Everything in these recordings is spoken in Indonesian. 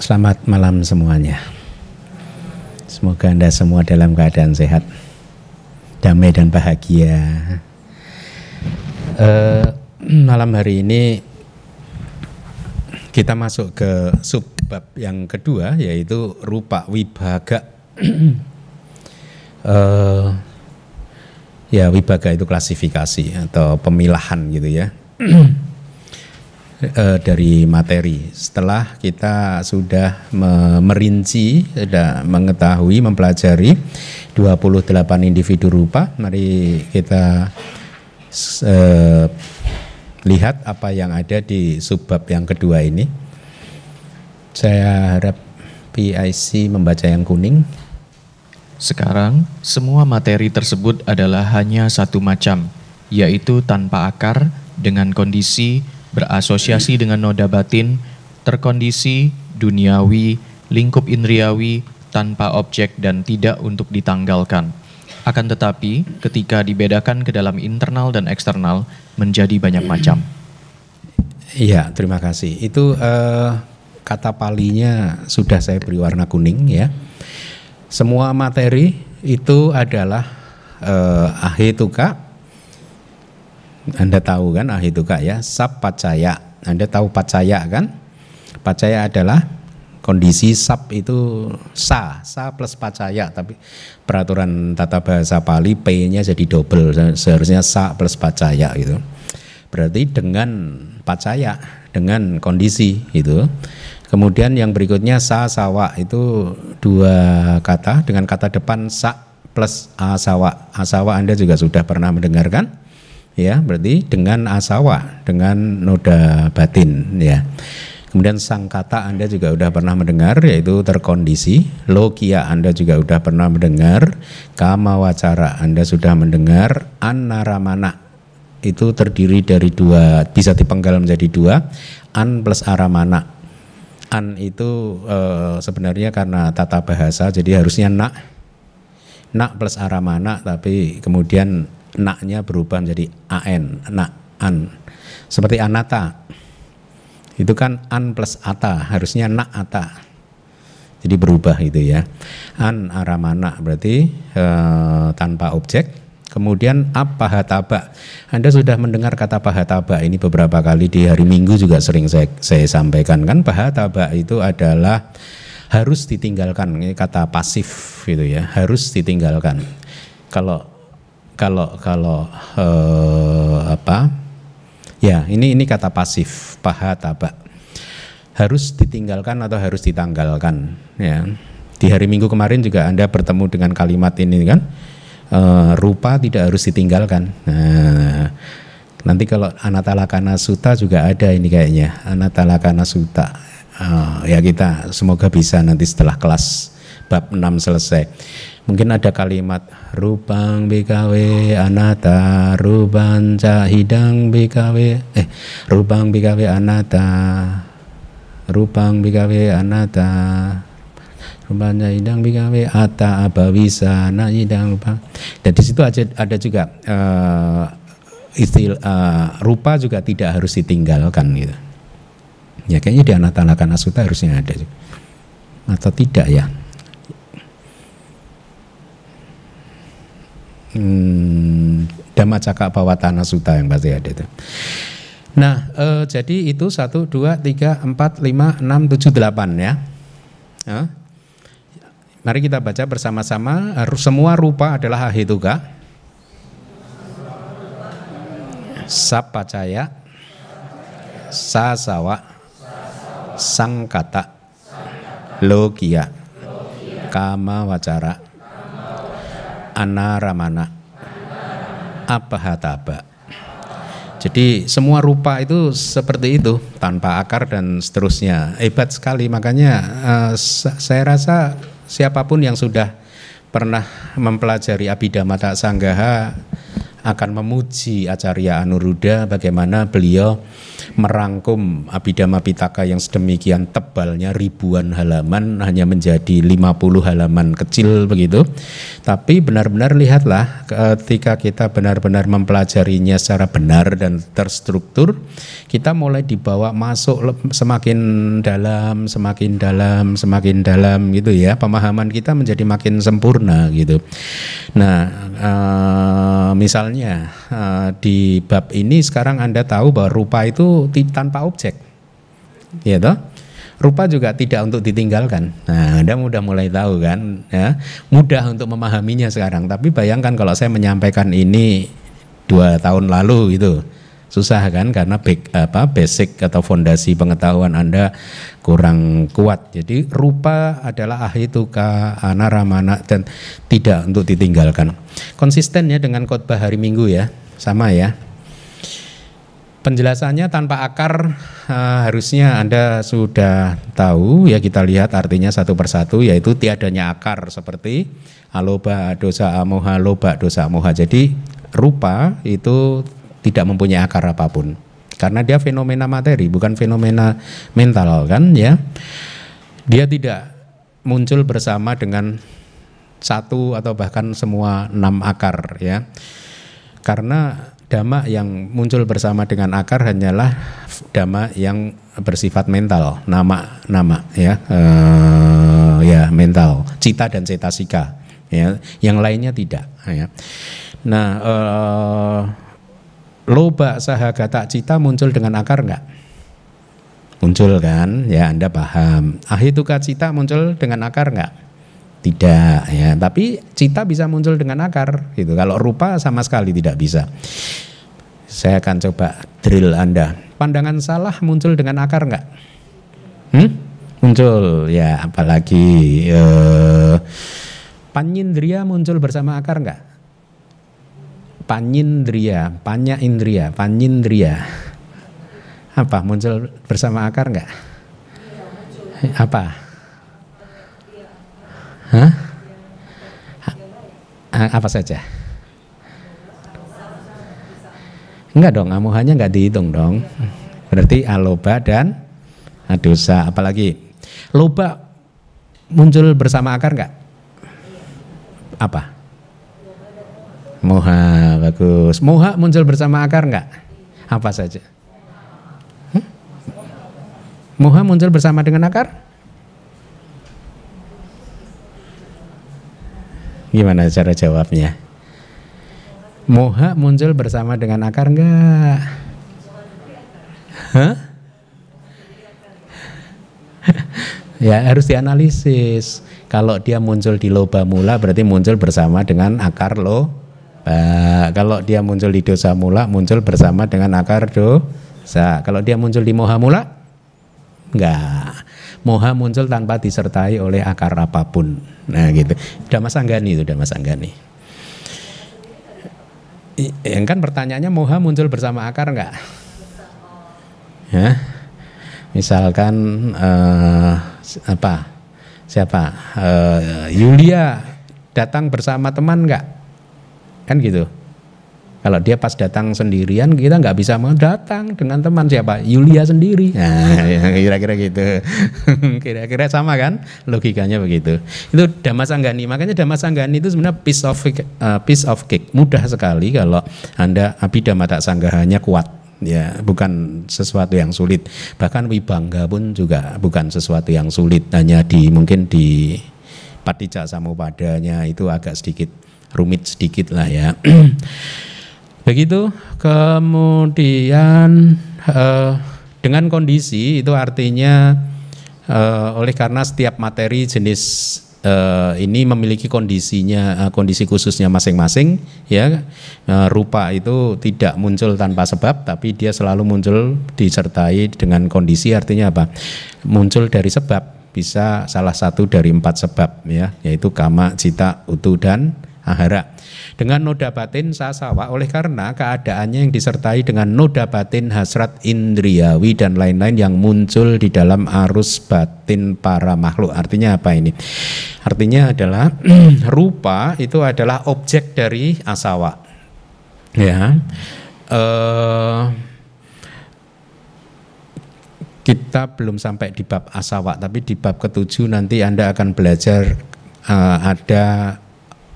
Selamat malam semuanya. Semoga Anda semua dalam keadaan sehat, damai dan bahagia. Uh, malam hari ini kita masuk ke subbab yang kedua yaitu rupa wibaga. uh, ya wibaga itu klasifikasi atau pemilahan gitu ya. uh, dari materi. Setelah kita sudah merinci, sudah mengetahui, mempelajari 28 individu rupa, mari kita uh, lihat apa yang ada di subbab yang kedua ini. Saya harap PIC membaca yang kuning. Sekarang, semua materi tersebut adalah hanya satu macam, yaitu tanpa akar dengan kondisi berasosiasi dengan noda batin, terkondisi, duniawi, lingkup indriawi, tanpa objek dan tidak untuk ditanggalkan. Akan tetapi, ketika dibedakan ke dalam internal dan eksternal, menjadi banyak macam. Iya, terima kasih. Itu uh, kata palinya sudah saya beri warna kuning ya. Semua materi itu adalah uh, ahituka anda tahu kan ah itu ya sab pacaya. Anda tahu pacaya kan? Pacaya adalah kondisi sab itu sa, sa plus pacaya tapi peraturan tata bahasa Pali P-nya jadi double seharusnya sa plus pacaya gitu. Berarti dengan pacaya, dengan kondisi itu. Kemudian yang berikutnya sa sawa itu dua kata dengan kata depan sa plus asawa. Asawa Anda juga sudah pernah mendengarkan? Ya berarti dengan asawa dengan noda batin ya. Kemudian sang kata anda juga sudah pernah mendengar yaitu terkondisi. Logia anda juga sudah pernah mendengar. Kama wacara anda sudah mendengar. Anaramana itu terdiri dari dua bisa dipenggal menjadi dua. An plus aramana. An itu e, sebenarnya karena tata bahasa jadi harusnya nak. Nak plus aramana tapi kemudian naknya berubah menjadi an, nak, an. Seperti anata. Itu kan an plus ata, harusnya nak ata. Jadi berubah itu ya. An aramana berarti e, tanpa objek. Kemudian apa hataba? Anda sudah mendengar kata pahataba ini beberapa kali di hari Minggu juga sering saya, saya sampaikan kan pahataba itu adalah harus ditinggalkan ini kata pasif gitu ya harus ditinggalkan kalau kalau kalau uh, apa? Ya ini ini kata pasif paha taba harus ditinggalkan atau harus ditanggalkan ya. Di hari minggu kemarin juga anda bertemu dengan kalimat ini kan? Uh, rupa tidak harus ditinggalkan. Nah, nanti kalau anatalakana suta juga ada ini kayaknya. Anatalakana suta uh, ya kita semoga bisa nanti setelah kelas bab 6 selesai. Mungkin ada kalimat rupang BKW anata, rupang cahidang BKW, eh rupang BKW anata, rupang BKW anata, rupang cahidang BKW ata abawisa hidang rupa. Dan di situ ada, ada juga uh, istilah uh, rupa juga tidak harus ditinggalkan gitu. Ya kayaknya di anata-anata asuta harusnya ada. Atau tidak ya? Hmm, Dhamma Cakak Bawatana Suta yang pasti ada itu. Nah, eh, jadi itu satu, dua, tiga, empat, lima, enam, tujuh, delapan ya. ya. Mari kita baca bersama-sama. Semua rupa adalah ahituka. Sapacaya, sasawa, sangkata, logia, kama wacara, anaramana apahataba jadi semua rupa itu seperti itu tanpa akar dan seterusnya. Hebat sekali. Makanya uh, saya rasa siapa pun yang sudah pernah mempelajari Abhidhamma Sanggaha akan memuji Acarya Anuruddha bagaimana beliau merangkum Abhidhamma Pitaka yang sedemikian tebalnya ribuan halaman hanya menjadi 50 halaman kecil begitu. Tapi benar-benar lihatlah ketika kita benar-benar mempelajarinya secara benar dan terstruktur, kita mulai dibawa masuk semakin dalam, semakin dalam, semakin dalam gitu ya. Pemahaman kita menjadi makin sempurna gitu. Nah, uh, misalnya uh, di bab ini sekarang Anda tahu bahwa rupa itu tanpa objek. Ya toh? Rupa juga tidak untuk ditinggalkan. Nah, Anda mudah mulai tahu kan, ya. Mudah untuk memahaminya sekarang. Tapi bayangkan kalau saya menyampaikan ini dua tahun lalu gitu, susah kan karena back, apa basic atau fondasi pengetahuan Anda kurang kuat. Jadi rupa adalah ahituka, anaramana dan tidak untuk ditinggalkan. Konsisten ya dengan khotbah hari Minggu ya, sama ya. Penjelasannya tanpa akar uh, harusnya Anda sudah tahu ya kita lihat artinya satu persatu yaitu tiadanya akar seperti aloba dosa amoha loba dosa amoha. Jadi rupa itu tidak mempunyai akar apa pun karena dia fenomena materi bukan fenomena mental kan ya. Dia tidak muncul bersama dengan satu atau bahkan semua enam akar ya. Karena dhamma yang muncul bersama dengan akar hanyalah dhamma yang bersifat mental nama nama ya uh, ya mental cita dan cetasika ya. Yang lainnya tidak ya. Nah uh, loba sahagata cita muncul dengan akar enggak? Muncul kan? Ya Anda paham. Ahituka cita muncul dengan akar enggak? Tidak ya, tapi cita bisa muncul dengan akar gitu. Kalau rupa sama sekali tidak bisa. Saya akan coba drill Anda. Pandangan salah muncul dengan akar enggak? Hmm? Muncul ya, apalagi eh, Panyindria muncul bersama akar enggak? Panyindria, panya indria, panyindria. Apa muncul bersama akar enggak? Apa? Hah? Apa saja? Enggak dong, amuhannya enggak dihitung dong. Berarti aloba dan dosa. Apalagi loba muncul bersama akar enggak? Apa? Moha bagus. Moha muncul bersama akar enggak? Apa saja? Hmm? Moha muncul bersama dengan akar? Gimana cara jawabnya? Moha muncul bersama dengan akar enggak? Hah? ya harus dianalisis. Kalau dia muncul di loba mula berarti muncul bersama dengan akar lo Uh, kalau dia muncul di dosa mula muncul bersama dengan akar dosa. Kalau dia muncul di moha mula enggak. Moha muncul tanpa disertai oleh akar apa pun. Nah gitu. Damas Anggani itu Damas Anggani. Yang kan pertanyaannya moha muncul bersama akar enggak? Ya. Misalkan uh, apa? Siapa? Uh, Yulia datang bersama teman enggak? Kan gitu. Kalau dia pas datang sendirian kita nggak bisa mau datang dengan teman. Siapa? Yulia sendiri. Nah kira-kira gitu. Kira-kira sama kan? Logikanya begitu. Itu Damasanggani makanya Damasanggani itu sebenarnya piece of uh, piece of cake mudah sekali kalau anda abidama tak sanggahanya kuat. Ya bukan sesuatu yang sulit. Bahkan wibangga pun juga bukan sesuatu yang sulit. Hanya di mungkin di patija samupadanya itu agak sedikit rumit sedikit lah ya. Begitu kemudian uh, dengan kondisi itu artinya uh, oleh karena setiap materi jenis uh, ini memiliki kondisinya uh, kondisi khususnya masing-masing ya uh, rupa itu tidak muncul tanpa sebab tapi dia selalu muncul disertai dengan kondisi artinya apa muncul dari sebab bisa salah satu dari empat sebab ya yaitu kama cita utu dan ahara. Dengan noda batin sasawa oleh karena keadaannya yang disertai dengan noda batin hasrat indriawi dan lain-lain yang muncul di dalam arus batin para makhluk. Artinya apa ini? Artinya adalah rupa itu adalah objek dari asawa. Ya. Uh, kita belum sampai di bab asawa, tapi di bab ketujuh nanti Anda akan belajar uh, ada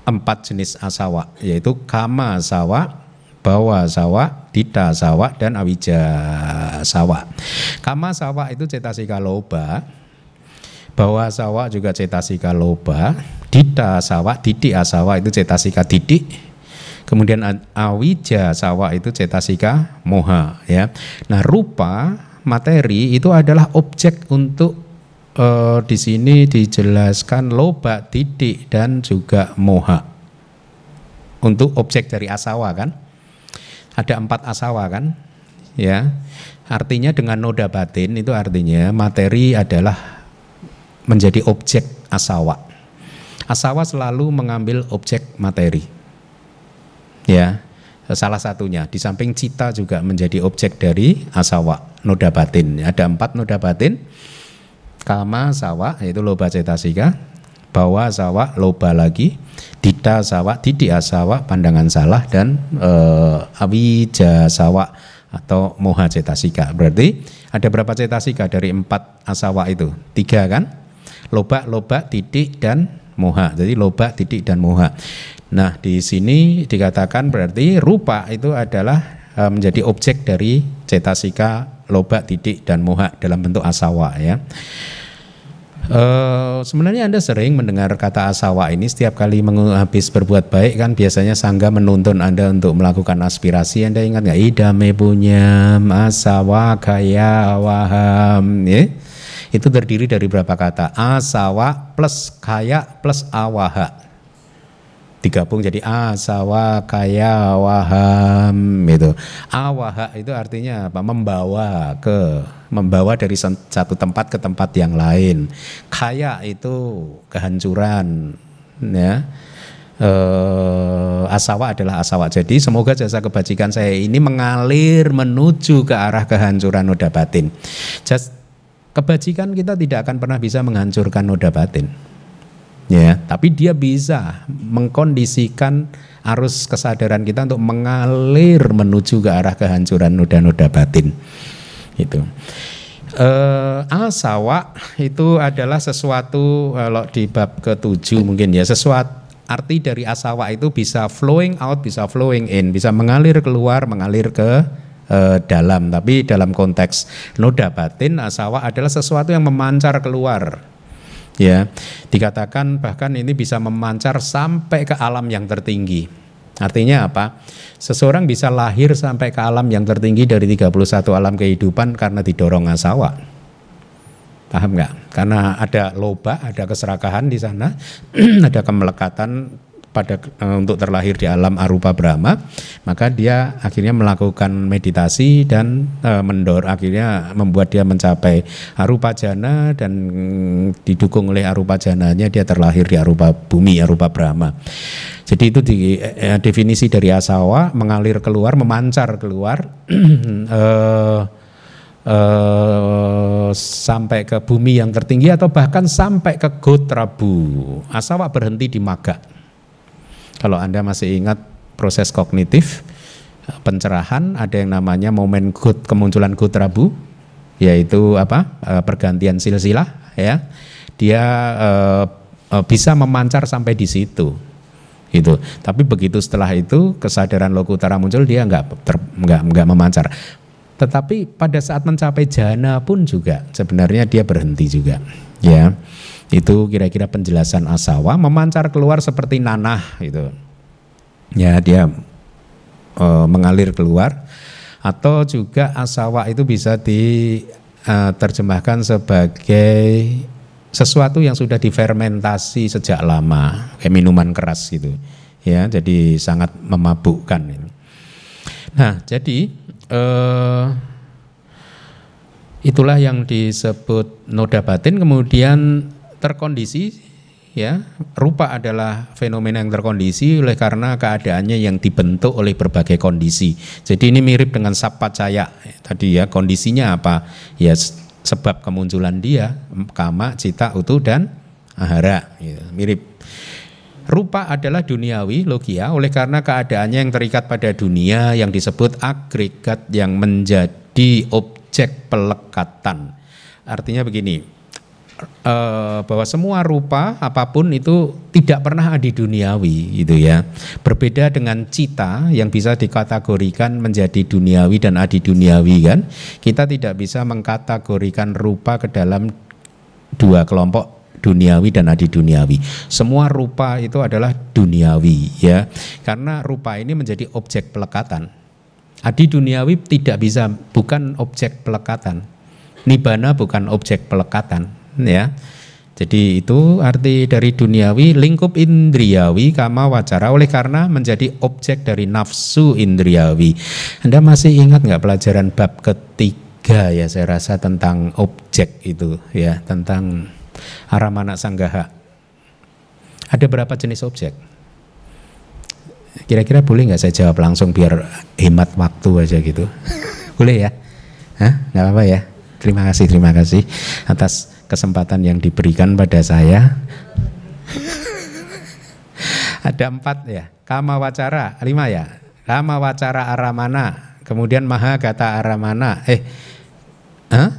empat jenis asawa, yaitu kama asawa, bawa sawa, dita sawa, dan awija sawa. Kama sawa itu cetasika loba, bawa sawa juga cetasika loba, dita sawa, didik asawa itu cetasika didik, kemudian awija sawa itu cetasika moha ya. Nah rupa materi itu adalah objek untuk uh, di sini dijelaskan loba, titik dan juga moha. Untuk objek dari asawa kan? Ada empat asawa kan? Ya. Artinya dengan noda batin itu artinya materi adalah menjadi objek asawa. Asawa selalu mengambil objek materi. Ya salah satunya. Di samping cita juga menjadi objek dari asawa, noda batin. Ada empat noda batin, kama sawa yaitu loba cetasika, bawa sawa loba lagi, dita sawa, didi asawa pandangan salah dan e, awija sawa atau moha cetasika. Berarti ada berapa cetasika dari empat asawa itu? Tiga kan? Loba, loba, didik dan moha. Jadi loba, didik dan moha. Nah, di sini dikatakan berarti rupa itu adalah e, menjadi objek dari cetasika, loba, titik dan moha dalam bentuk asawa ya. E, sebenarnya Anda sering mendengar kata asawa ini setiap kali habis berbuat baik kan biasanya sangga menuntun Anda untuk melakukan aspirasi. Anda ingat nggak? Idame punya asawa kaya waham ya. Itu terdiri dari berapa kata? Asawa plus kaya plus awaha digabung jadi asawa kaya waham itu awaha itu artinya apa? Membawa ke membawa dari satu tempat ke tempat yang lain. Kaya itu kehancuran ya. Eh, asawa adalah asawa. Jadi semoga jasa kebajikan saya ini mengalir menuju ke arah kehancuran noda batin. Jas, kebajikan kita tidak akan pernah bisa menghancurkan noda batin ya. Tapi dia bisa mengkondisikan arus kesadaran kita untuk mengalir menuju ke arah kehancuran noda-noda batin. Itu uh, asawa itu adalah sesuatu kalau di bab ketujuh mungkin ya sesuatu arti dari asawa itu bisa flowing out bisa flowing in bisa mengalir keluar mengalir ke uh, dalam. Tapi dalam konteks noda batin asawa adalah sesuatu yang memancar keluar ya dikatakan bahkan ini bisa memancar sampai ke alam yang tertinggi. Artinya apa? Seseorang bisa lahir sampai ke alam yang tertinggi dari 31 alam kehidupan karena didorong asawa. Paham nggak? Karena ada loba ada keserakahan di sana ada kemelekatan pada uh, untuk terlahir di alam arupa Brahma, maka dia akhirnya melakukan meditasi dan uh, mendor akhirnya membuat dia mencapai arupa jana dan didukung oleh arupa jananya dia terlahir di arupa bumi arupa Brahma. Jadi itu di, eh, definisi dari asawa mengalir keluar, memancar keluar uh, uh, sampai ke bumi yang tertinggi atau bahkan sampai ke Gotrabu. Asawa berhenti di Maga. Kalau Anda masih ingat proses kognitif pencerahan ada yang namanya momen good kemunculan good rabu yaitu apa? E, pergantian silsilah ya. Dia uh, uh, bisa memancar sampai di situ itu tapi begitu setelah itu kesadaran lokutara muncul dia nggak nggak nggak memancar. Tetapi pada saat mencapai jana pun juga sebenarnya dia berhenti juga ya itu kira-kira penjelasan asawa memancar keluar seperti nanah itu. Ya, dia e, mengalir keluar atau juga asawa itu bisa diterjemahkan e, sebagai sesuatu yang sudah difermentasi sejak lama, kayak minuman keras gitu. Ya, jadi sangat memabukkan. Nah, jadi eh, itulah yang disebut noda batin kemudian terkondisi ya rupa adalah fenomena yang terkondisi oleh karena keadaannya yang dibentuk oleh berbagai kondisi. Jadi ini mirip dengan sapacaya tadi ya. Kondisinya apa? Ya sebab kemunculan dia kama cita utuh dan ahara ya, mirip. Rupa adalah duniawi, logia, oleh karena keadaannya yang terikat pada dunia yang disebut agregat yang menjadi objek pelekatan. Artinya begini eh, bahwa semua rupa apa pun itu tidak pernah adi duniawi gitu ya. Berbeda dengan cita yang bisa dikategorikan menjadi duniawi dan adi duniawi kan. Kita tidak bisa mengkategorikan rupa ke dalam dua kelompok duniawi dan adi duniawi. Semua rupa itu adalah duniawi ya. Karena rupa ini menjadi objek pelekatan. Adi duniawi tidak bisa bukan objek pelekatan. Nibana bukan objek pelekatan ya. Jadi itu arti dari duniawi lingkup indriawi kama wacara oleh karena menjadi objek dari nafsu indriawi. Anda masih ingat nggak pelajaran bab ketiga ya saya rasa tentang objek itu ya tentang aramana sanggaha. Ada berapa jenis objek? Kira-kira boleh nggak saya jawab langsung biar hemat waktu aja gitu? boleh ya? Hah? Nggak apa-apa ya? Terima kasih, terima kasih atas kesempatan yang diberikan pada saya. Ada empat ya, kama wacara, lima ya. Kama wacara aramana, kemudian maha kata aramana. Eh, huh?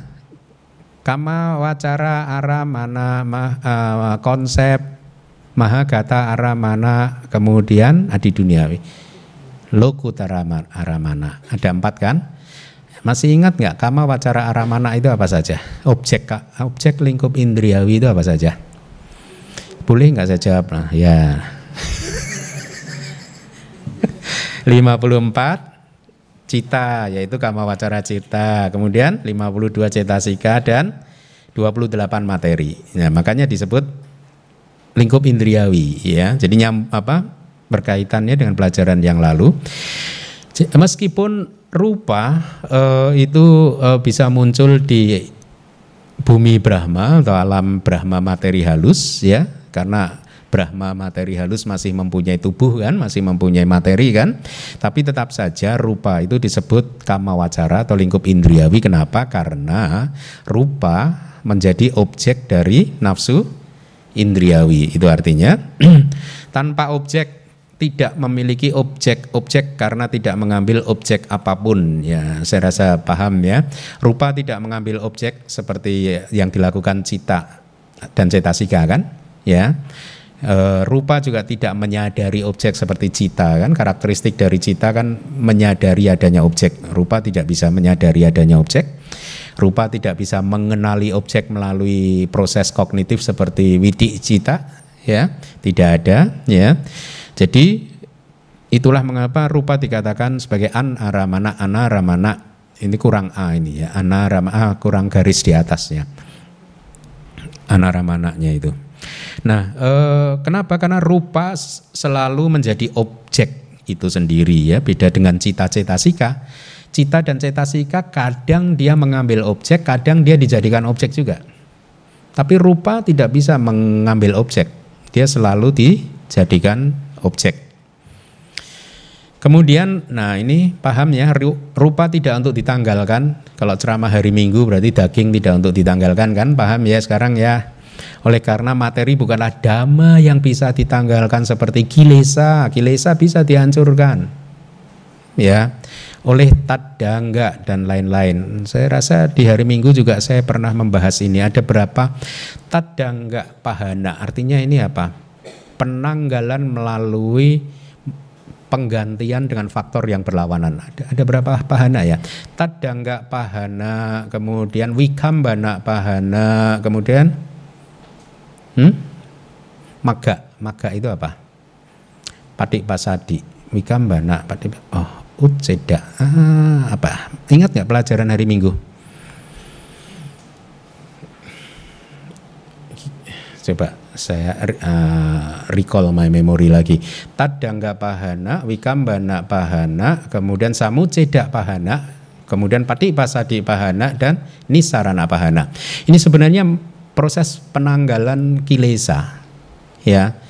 kama wacara aramana mah, uh, konsep maha kata aramana, kemudian adi duniawi. Lokutara aramana. Ada empat kan? Masih ingat nggak kama wacara aramana itu apa saja? Objek objek lingkup indriawi itu apa saja? Boleh nggak saya jawab? Nah, ya. 54 cita yaitu kama wacara cita. Kemudian 52 cetasika dan 28 materi. Nah, makanya disebut lingkup indriawi ya. Jadi nyam apa? berkaitannya dengan pelajaran yang lalu. Meskipun rupa uh, itu uh, bisa muncul di bumi Brahma atau alam Brahma materi halus ya. Karena Brahma materi halus masih mempunyai tubuh kan masih mempunyai materi kan. Tapi tetap saja rupa itu disebut kama wacara atau lingkup indriawi. Kenapa? Karena rupa menjadi objek dari nafsu indriawi. Itu artinya. Tanpa objek tidak memiliki objek-objek karena tidak mengambil objek apa pun. Ya saya rasa paham ya. Rupa tidak mengambil objek seperti yang dilakukan cita dan cetasika kan? Ya. E, rupa juga tidak menyadari objek seperti cita kan? Karakteristik dari cita kan menyadari adanya objek. Rupa tidak bisa menyadari adanya objek. Rupa tidak bisa mengenali objek melalui proses kognitif seperti widi cita ya. Tidak ada ya jadi itulah mengapa rupa dikatakan sebagai an aramana anaramana. Ini kurang a ini ya, anaramana a kurang garis di atasnya. Anaramananya itu. Nah, eh, kenapa? Karena rupa selalu menjadi objek itu sendiri ya, beda dengan cita-cita sika. Cita dan cetasika kadang dia mengambil objek, kadang dia dijadikan objek juga. Tapi rupa tidak bisa mengambil objek. Dia selalu dijadikan objek. Kemudian, nah ini paham ya, rupa tidak untuk ditanggalkan. Kalau ceramah hari Minggu berarti daging tidak untuk ditanggalkan kan? Paham ya sekarang ya? Oleh karena materi bukanlah dhamma yang bisa ditanggalkan seperti kilesa. Kilesa bisa dihancurkan. Ya, oleh tadangga dan lain-lain. Saya rasa di hari Minggu juga saya pernah membahas ini. Ada berapa tadangga pahana? Artinya ini apa? Penanggalan melalui penggantian dengan faktor yang berlawanan. Ada, ada berapa pahana ya? Tadangga pahana, kemudian wikambana pahana, kemudian hmm? maga. Maga itu apa? Padik pasadi, wikambana, padik oh uceda. Ah, apa? Ingat nggak pelajaran hari Minggu? Coba saya uh, recall my memory lagi. Tadangga pahana, wikambana pahana, kemudian samu cedak pahana, kemudian pati pasadi pahana dan nisarana pahana. Ini sebenarnya proses penanggalan kilesa. Ya.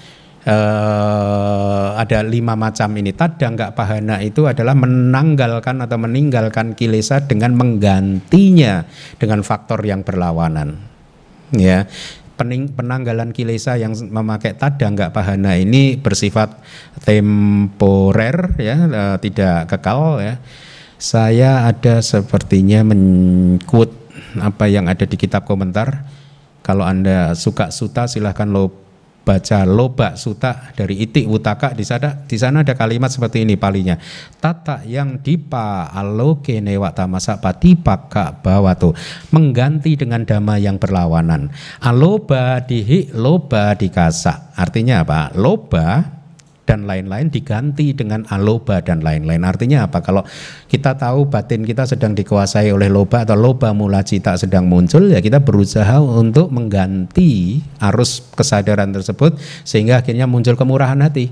Uh, ada lima macam ini tadangga pahana itu adalah menanggalkan atau meninggalkan kilesa dengan menggantinya dengan faktor yang berlawanan ya pening, penanggalan kilesa yang memakai tada nggak pahana ini bersifat temporer ya tidak kekal ya saya ada sepertinya menkut apa yang ada di kitab komentar. Kalau Anda suka suta silahkan lo baca loba suta dari itik wutaka. Di sana di sana ada kalimat seperti ini palinya. Tata yang dipa aloke newa tamasa pati paka bawato mengganti dengan dhamma yang berlawanan. Aloba dihi loba dikasa artinya apa? Loba dan lain-lain diganti dengan aloba dan lain-lain. Artinya apa? Kalau kita tahu batin kita sedang dikuasai oleh loba atau loba mula cita sedang muncul, ya kita berusaha untuk mengganti arus kesadaran tersebut sehingga akhirnya muncul kemurahan hati.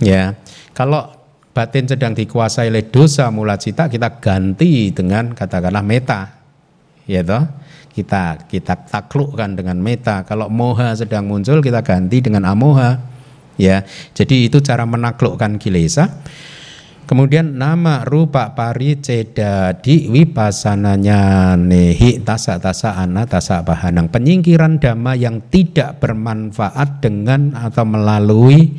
Ya, kalau batin sedang dikuasai oleh dosa mula cita, kita ganti dengan katakanlah meta, ya toh? Kita kita taklukkan dengan meta. Kalau moha sedang muncul, kita ganti dengan amoha ya. Jadi itu cara menaklukkan kilesa. Kemudian nama rupa pariceda di wipasananya nehi tasa tasa ana tasa bahanang penyingkiran dhamma yang tidak bermanfaat dengan atau melalui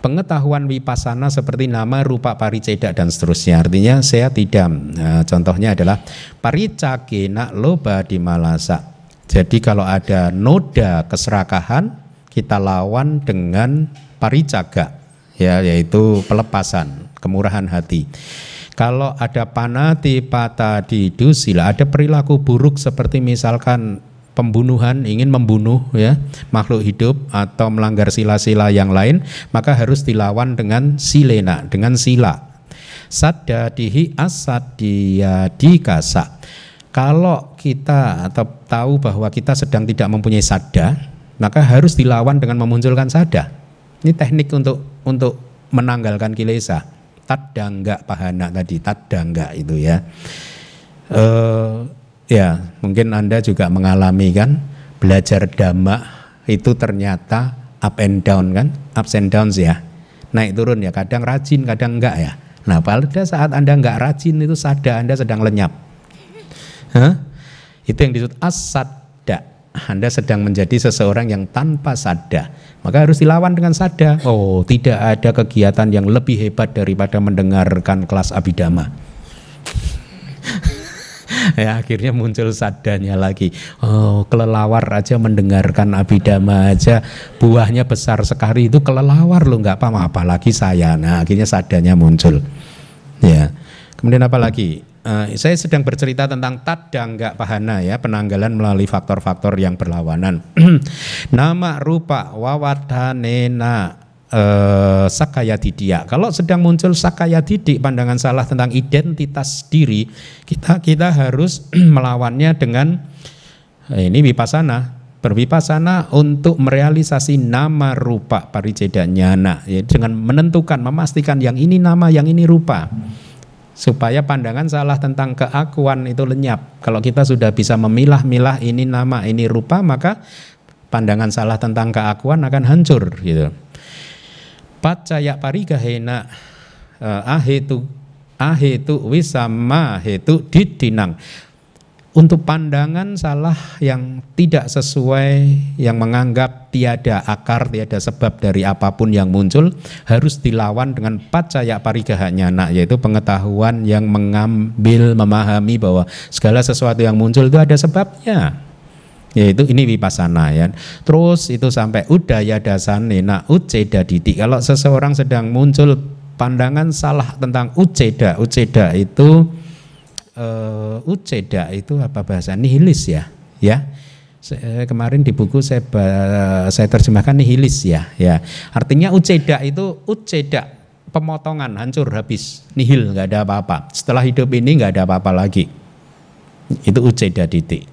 pengetahuan wipasana seperti nama rupa pariceda dan seterusnya artinya saya tidak nah, contohnya adalah paricakena loba di malasa jadi kalau ada noda keserakahan kita lawan dengan paricaga ya yaitu pelepasan kemurahan hati. Kalau ada panati pata di dusila ada perilaku buruk seperti misalkan pembunuhan ingin membunuh ya makhluk hidup atau melanggar sila-sila yang lain maka harus dilawan dengan silena dengan sila. Sadda dihi asad dia dikasa kalau kita atau tahu bahwa kita sedang tidak mempunyai sadda maka harus dilawan dengan memunculkan sada. Ini teknik untuk untuk menanggalkan kilesa. Tadangga pahana tadi, tadangga itu ya. Uh, ya, mungkin Anda juga mengalami kan belajar dhamma itu ternyata up and down kan, ups and downs ya. Naik turun ya, kadang rajin, kadang enggak ya. Nah, pada saat Anda enggak rajin itu sada Anda sedang lenyap. Hah? Itu yang disebut asad anda sedang menjadi seseorang yang tanpa sada, maka harus dilawan dengan sada. Oh, tidak ada kegiatan yang lebih hebat daripada mendengarkan kelas abidama. ya akhirnya muncul sadanya lagi. Oh, kelelawar aja mendengarkan abidama aja buahnya besar sekali itu kelelawar loh nggak apa-apa apalagi saya. Nah, akhirnya sadanya muncul. Ya. Kemudian apa lagi? Uh, saya sedang bercerita tentang tadangga pahana ya penanggalan melalui faktor-faktor yang berlawanan. Nama rupa wawadanena uh, sakaya didia. Kalau sedang muncul sakaya didik pandangan salah tentang identitas diri, kita kita harus melawannya dengan uh, ini wipasana berwipasana untuk merealisasi nama rupa parijeda nyana ya, dengan menentukan memastikan yang ini nama yang ini rupa supaya pandangan salah tentang keakuan itu lenyap. Kalau kita sudah bisa memilah-milah ini nama, ini rupa, maka pandangan salah tentang keakuan akan hancur gitu. Pacaya parigahena uh, ahetu ahetu wisama hetu didinang untuk pandangan salah yang tidak sesuai, yang menganggap tiada akar, tiada sebab dari apa pun yang muncul, harus dilawan dengan pacaya parigahanya, nak, yaitu pengetahuan yang mengambil, memahami bahwa segala sesuatu yang muncul itu ada sebabnya. Yaitu ini wipasana ya. Terus itu sampai udaya dasane, nak uceda didik. Kalau seseorang sedang muncul pandangan salah tentang uceda, uceda itu uh, uceda itu apa bahasa? Nihilis ya ya. Saya, kemarin di buku saya saya terjemahkan nihilis ya ya. Artinya uceda itu uceda pemotongan hancur habis. Nihil nggak ada apa-apa. Setelah hidup ini nggak ada apa-apa lagi. Itu uceda titik.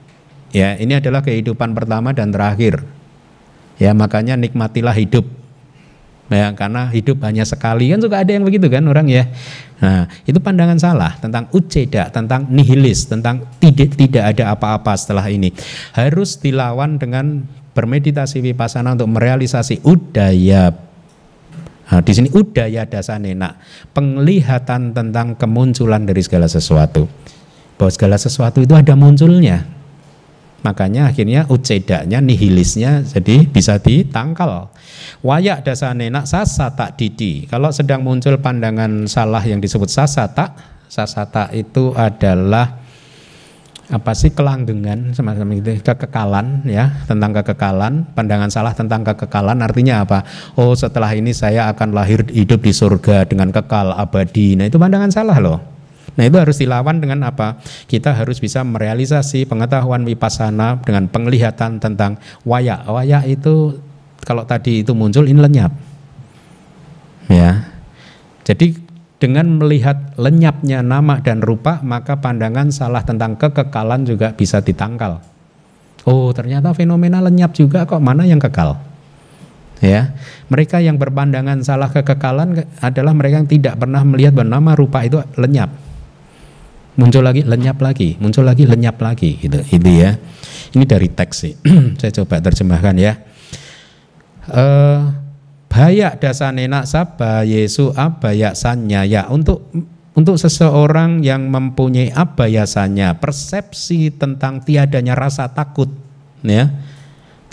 Ya ini adalah kehidupan pertama dan terakhir. Ya makanya nikmatilah hidup ya karena hidup hanya sekali. Kan juga ada yang begitu kan orang ya. Nah itu pandangan salah tentang uceda tentang nihilis tentang tidak tidak ada apa-apa setelah ini. Harus dilawan dengan bermeditasi vipassana untuk merealisasi udaya. Nah, di sini udaya dasanena penglihatan tentang kemunculan dari segala sesuatu. Bahwa segala sesuatu itu ada munculnya Makanya akhirnya ucedanya, nihilisnya jadi bisa ditangkal. Wayak dasane nak sasa tak didi. Kalau sedang muncul pandangan salah yang disebut sasa tak, sasata itu adalah apa sih kelanggengan semacam itu kekekalan ya tentang kekekalan pandangan salah tentang kekekalan artinya apa oh setelah ini saya akan lahir hidup di surga dengan kekal abadi nah itu pandangan salah loh nah itu harus dilawan dengan apa kita harus bisa merealisasi pengetahuan vipassana dengan penglihatan tentang waya waya itu kalau tadi itu muncul ini lenyap ya jadi dengan melihat lenyapnya nama dan rupa, maka pandangan salah tentang kekekalan juga bisa ditangkal. Oh, ternyata fenomena lenyap juga kok mana yang kekal? Ya, mereka yang berpandangan salah kekekalan adalah mereka yang tidak pernah melihat bahwa nama rupa itu lenyap. Muncul lagi, lenyap lagi, muncul lagi, lenyap lagi, gitu. Itu ya. Ini dari teks sih. Saya coba terjemahkan ya. Uh, Bayak dasanena sabba Yesu abaya sanyaya untuk untuk seseorang yang mempunyai abayasanya persepsi tentang tiadanya rasa takut ya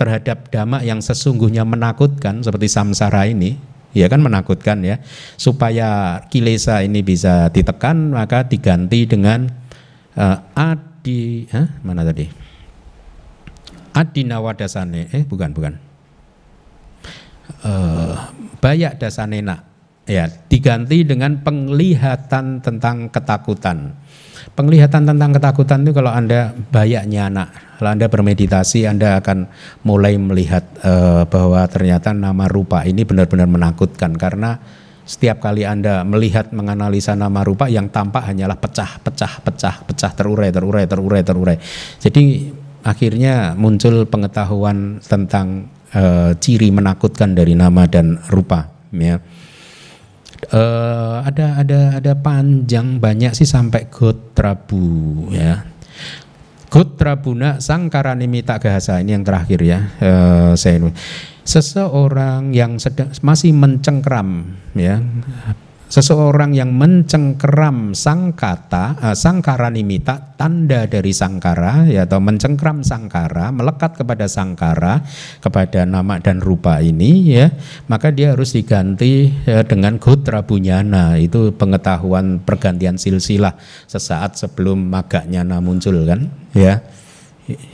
terhadap dhamma yang sesungguhnya menakutkan seperti samsara ini ya kan menakutkan ya. Supaya kilesa ini bisa ditekan maka diganti dengan uh, adi huh? mana tadi? Adinawadasane eh bukan bukan. Uh, bayak dasanena ya diganti dengan penglihatan tentang ketakutan. Penglihatan tentang ketakutan itu kalau Anda bayaknya anak, Anda bermeditasi Anda akan mulai melihat uh, bahwa ternyata nama rupa ini benar-benar menakutkan. Karena setiap kali Anda melihat menganalisa nama rupa yang tampak hanyalah pecah, pecah, pecah, pecah terurai, terurai, terurai, terurai. Jadi akhirnya muncul pengetahuan tentang uh, ciri menakutkan dari nama dan rupa ya. Uh, ada ada ada panjang banyak sih sampai Gotrabu ya Gotrabuna Sangkara Nimita Gahasa ini yang terakhir ya saya seseorang yang sedang masih mencengkram ya seseorang yang mencengkeram sangkata uh, sangkara nimita tanda dari sangkara ya atau mencengkram sangkara melekat kepada sangkara kepada nama dan rupa ini ya maka dia harus diganti ya, dengan gotra bunyana. Itu pengetahuan pergantian silsilah sesaat sebelum magaknya muncul kan? Ya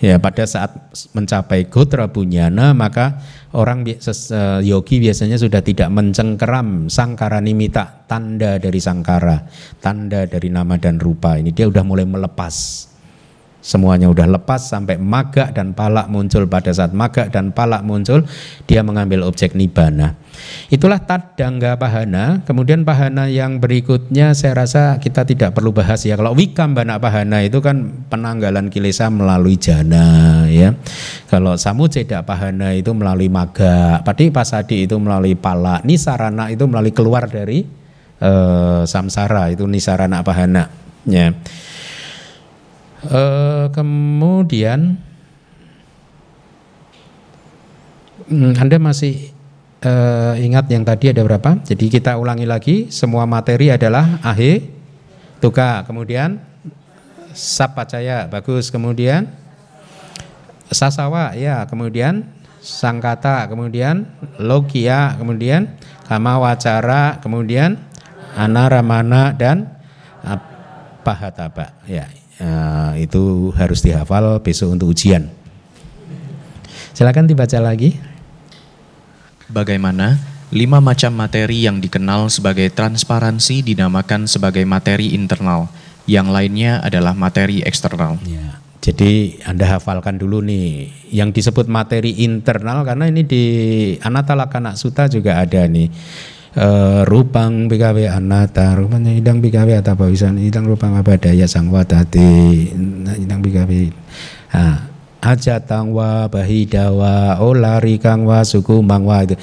ya pada saat mencapai gotra bunyana maka orang eh, yogi biasanya sudah tidak mencengkeram sangkara nimita tanda dari sangkara tanda dari nama dan rupa. Ini dia sudah mulai melepas Semuanya udah lepas sampai maga dan palak muncul pada saat maga dan palak muncul dia mengambil objek nibana. Itulah tadangga pahana. Kemudian pahana yang berikutnya saya rasa kita tidak perlu bahas ya. Kalau wikambana pahana itu kan penanggalan kilesa melalui jana ya. Kalau samuceda pahana itu melalui maga. Padi pasadi itu melalui palak. Nisarana itu melalui keluar dari uh, samsara itu nisarana pahana ya. Uh, kemudian hmm, Anda masih uh, ingat yang tadi ada berapa? Jadi kita ulangi lagi, semua materi adalah ahe, tuka, kemudian sapacaya, bagus, kemudian sasawa, ya, kemudian sangkata, kemudian logia, kemudian kama wacara, kemudian anaramana dan pahataba, ya uh, itu harus dihafal besok untuk ujian. Silakan dibaca lagi. Bagaimana lima macam materi yang dikenal sebagai transparansi dinamakan sebagai materi internal, yang lainnya adalah materi eksternal. Ya. Jadi Anda hafalkan dulu nih yang disebut materi internal karena ini di Anatalakana Sutta juga ada nih uh, rupang bikawe anata rupanya idang bikawe atau bawisan idang rupang apa daya sangwa tadi idang bikawe ah aja tangwa bahidawa olari kangwa suku mangwa itu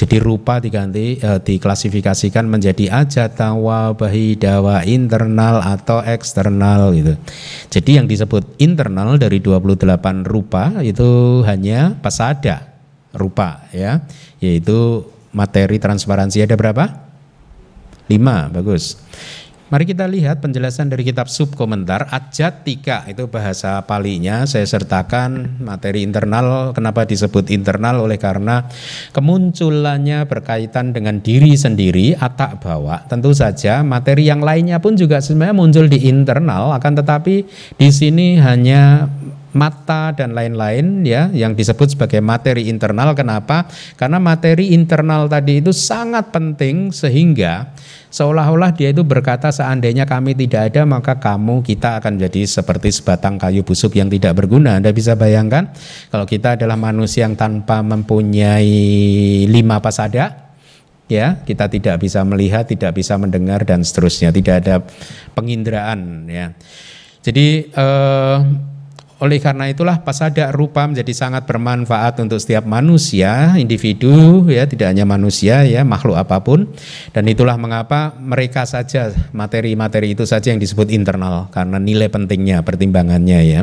jadi rupa diganti eh, diklasifikasikan menjadi aja tangwa bahidawa internal atau eksternal gitu. Jadi yang disebut internal dari 28 rupa itu hanya pasada rupa ya, yaitu materi transparansi. Ada berapa? Lima, bagus. Mari kita lihat penjelasan dari kitab subkomentar Ajatika itu bahasa palinya. Saya sertakan materi internal. Kenapa disebut internal? Oleh karena kemunculannya berkaitan dengan diri sendiri atak bawa. Tentu saja materi yang lainnya pun juga sebenarnya muncul di internal. Akan tetapi di sini hanya mata dan lain-lain ya yang disebut sebagai materi internal kenapa karena materi internal tadi itu sangat penting sehingga Seolah-olah dia itu berkata seandainya kami tidak ada maka kamu kita akan jadi seperti sebatang kayu busuk yang tidak berguna. Anda bisa bayangkan kalau kita adalah manusia yang tanpa mempunyai lima pasada ya kita tidak bisa melihat, tidak bisa mendengar dan seterusnya, tidak ada penginderaan ya. Jadi eh, oleh karena itulah pasada rupa menjadi sangat bermanfaat untuk setiap manusia, individu ya, tidak hanya manusia ya, makhluk apa pun. Dan itulah mengapa mereka saja materi-materi itu saja yang disebut internal karena nilai pentingnya, pertimbangannya ya.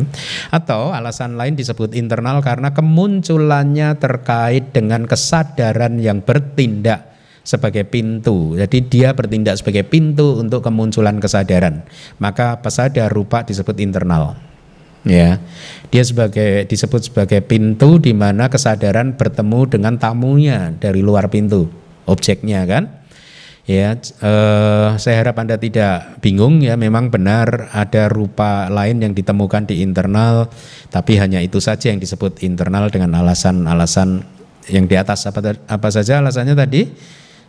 Atau alasan lain disebut internal karena kemunculannya terkait dengan kesadaran yang bertindak sebagai pintu. Jadi dia bertindak sebagai pintu untuk kemunculan kesadaran. Maka pasada rupa disebut internal ya. Dia sebagai disebut sebagai pintu di mana kesadaran bertemu dengan tamunya dari luar pintu objeknya kan? Ya eh, saya harap anda tidak bingung ya memang benar ada rupa lain yang ditemukan di internal tapi hanya itu saja yang disebut internal dengan alasan-alasan yang di atas. Apa apa saja alasannya tadi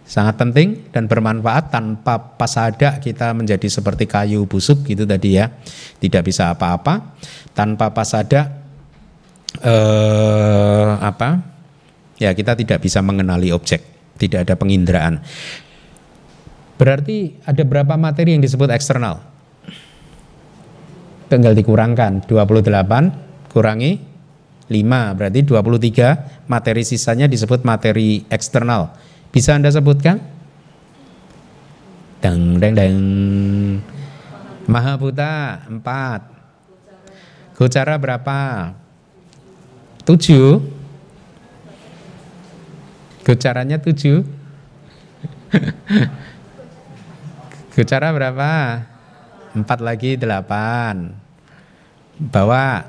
sangat penting dan bermanfaat tanpa pasada kita menjadi seperti kayu busuk gitu tadi ya. Tidak bisa apa-apa. Tanpa pasada eh, apa? Ya kita tidak bisa mengenali objek. Tidak ada penginderaan. Berarti ada berapa materi yang disebut eksternal? Tinggal dikurangkan. 28 kurangi 5 berarti 23 materi sisanya disebut materi eksternal bisa Anda sebutkan? Deng deng deng. Mahabuta empat. Gocara berapa? Tujuh. Gocaranya tujuh. Gocara berapa? Empat lagi delapan. Bawa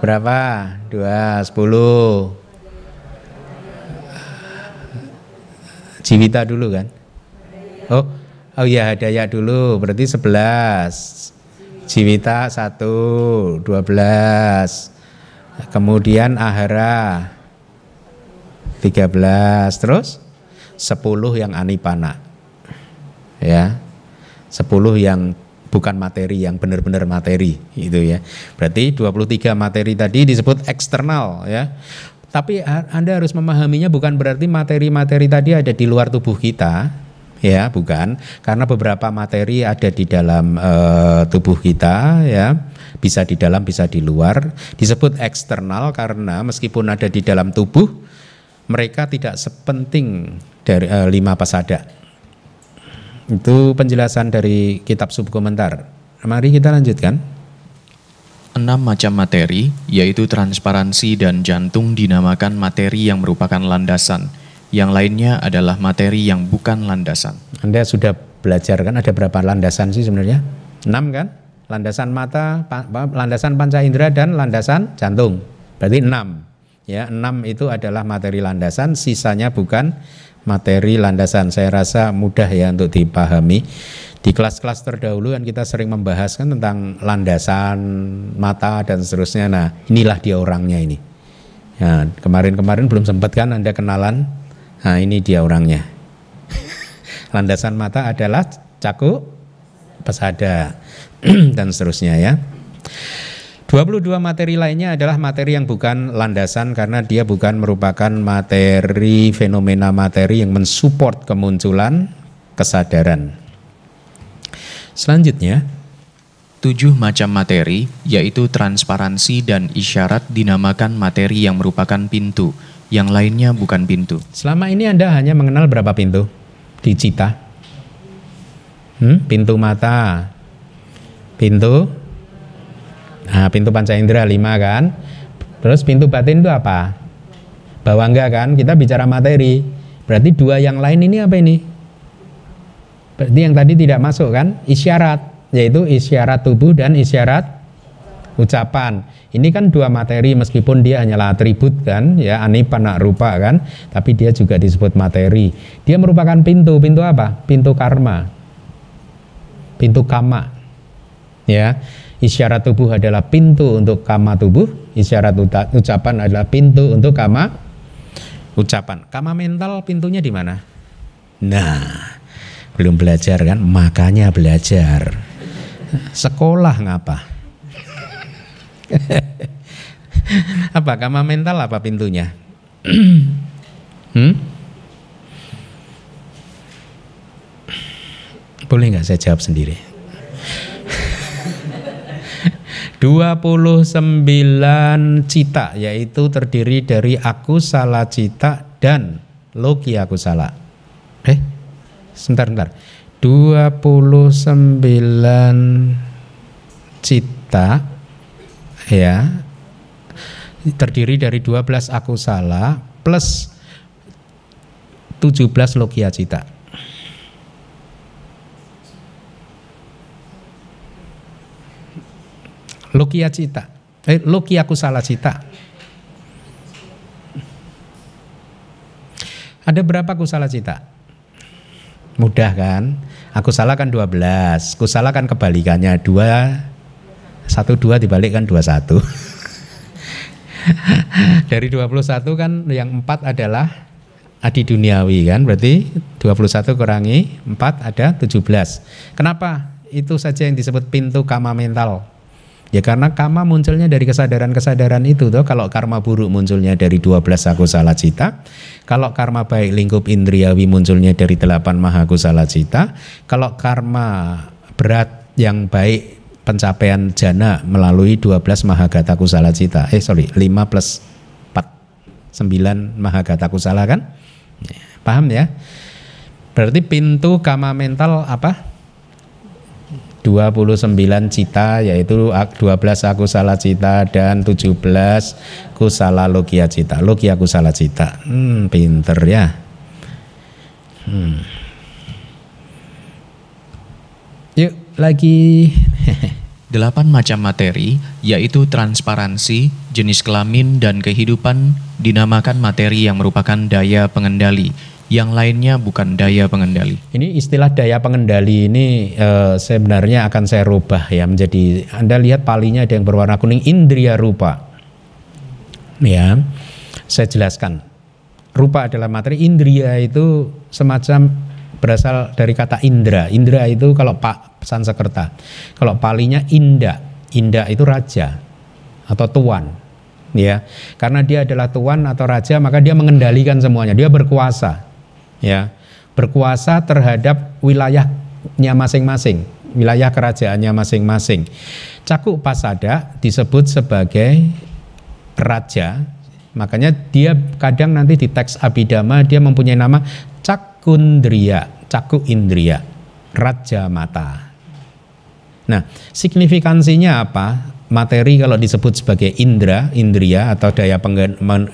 berapa? Dua, sepuluh. Jiwita dulu kan? Oh, oh iya Daya dulu, berarti 11. Jiwita 1, 12. Kemudian Ahara 13, terus 10 yang Anipana. Ya. 10 yang bukan materi yang benar-benar materi itu ya. Berarti 23 materi tadi disebut eksternal ya. Tapi Anda harus memahaminya bukan berarti materi-materi tadi ada di luar tubuh kita, ya, bukan. Karena beberapa materi ada di dalam uh, tubuh kita, ya, bisa di dalam, bisa di luar. Disebut eksternal karena meskipun ada di dalam tubuh, mereka tidak sepenting dari uh, lima pasada. Itu penjelasan dari kitab subkomentar. Mari kita lanjutkan. Enam macam materi, yaitu transparansi dan jantung dinamakan materi yang merupakan landasan. Yang lainnya adalah materi yang bukan landasan. Anda sudah belajar kan ada berapa landasan sih sebenarnya? Enam kan? Landasan mata, landasan panca indera dan landasan jantung. Berarti enam. Ya, enam itu adalah materi landasan, sisanya bukan materi landasan. Saya rasa mudah ya untuk dipahami. Di kelas-kelas terdahulu kan kita sering membahas kan tentang landasan mata dan seterusnya. Nah, inilah dia orangnya ini. Ya, kemarin-kemarin belum sempat kan Anda kenalan. Nah, ini dia orangnya. landasan mata adalah cakup, pesada dan seterusnya ya. 22 materi lainnya adalah materi yang bukan landasan karena dia bukan merupakan materi fenomena materi yang mensupport kemunculan kesadaran. Selanjutnya, tujuh macam materi, yaitu transparansi dan isyarat dinamakan materi yang merupakan pintu, yang lainnya bukan pintu. Selama ini Anda hanya mengenal berapa pintu di cita? Hmm? Pintu mata, pintu, nah, pintu panca indera lima kan? Terus pintu batin itu apa? Bawangga kan? Kita bicara materi. Berarti dua yang lain ini apa ini? Berarti yang tadi tidak masuk kan? Isyarat, yaitu isyarat tubuh dan isyarat ucapan. Ini kan dua materi meskipun dia hanyalah atribut kan, ya anipan rupa kan, tapi dia juga disebut materi. Dia merupakan pintu, pintu apa? Pintu karma. Pintu kama. Ya. Isyarat tubuh adalah pintu untuk kama tubuh, isyarat ucapan adalah pintu untuk kama ucapan. Kama mental pintunya di mana? Nah, belum belajar kan? Makanya belajar. Sekolah ngapa? apa kama mental apa pintunya? hmm? Boleh nggak saya jawab sendiri? 29 cita yaitu terdiri dari aku salah cita dan logi aku salah. Sebentar sebentar. 29 cita ya terdiri dari 12 aku salah plus 17 logia cita. Lokia cita. Eh, Lokia kusala cita. Ada berapa kusala cita? Mudah kan? Aku salah kan 12. Kusala kan kebalikannya 2 1 2 dibalikkan 21. Dari 21 kan yang 4 adalah adi duniawi kan berarti 21 kurangi 4 ada 17 kenapa itu saja yang disebut pintu kama mental Ya karena karma munculnya dari kesadaran-kesadaran itu toh. Kalau karma buruk munculnya dari 12 aku salah cita. Kalau karma baik lingkup indriawi munculnya dari 8 maha kusala cita. Kalau karma berat yang baik pencapaian jana melalui 12 mahagata kusala cita. Eh sorry, 5 plus 4 9 mahagata kusala kan? Paham ya? Berarti pintu kama mental apa? 29 cita yaitu 12 aku salah cita dan 17 kusala logia cita. Logia kusala cita. Hmm, pinter ya. Hmm. Yuk lagi. Delapan macam materi, yaitu transparansi, jenis kelamin, dan kehidupan, dinamakan materi yang merupakan daya pengendali, yang lainnya bukan daya pengendali. Ini istilah daya pengendali ini e, sebenarnya akan saya rubah ya menjadi Anda lihat palinya ada yang berwarna kuning indria rupa. Ya. Saya jelaskan. Rupa adalah materi indria itu semacam berasal dari kata indra. Indra itu kalau Pak Sansekerta. Kalau palinya inda. Inda itu raja atau tuan ya karena dia adalah tuan atau raja maka dia mengendalikan semuanya dia berkuasa ya berkuasa terhadap wilayahnya masing-masing, wilayah kerajaannya masing-masing. Cakuk Pasada disebut sebagai raja, makanya dia kadang nanti di teks Abhidhamma dia mempunyai nama Cakundriya, Cakuk Indriya, Raja Mata. Nah, signifikansinya apa? Materi kalau disebut sebagai indra, indria atau daya,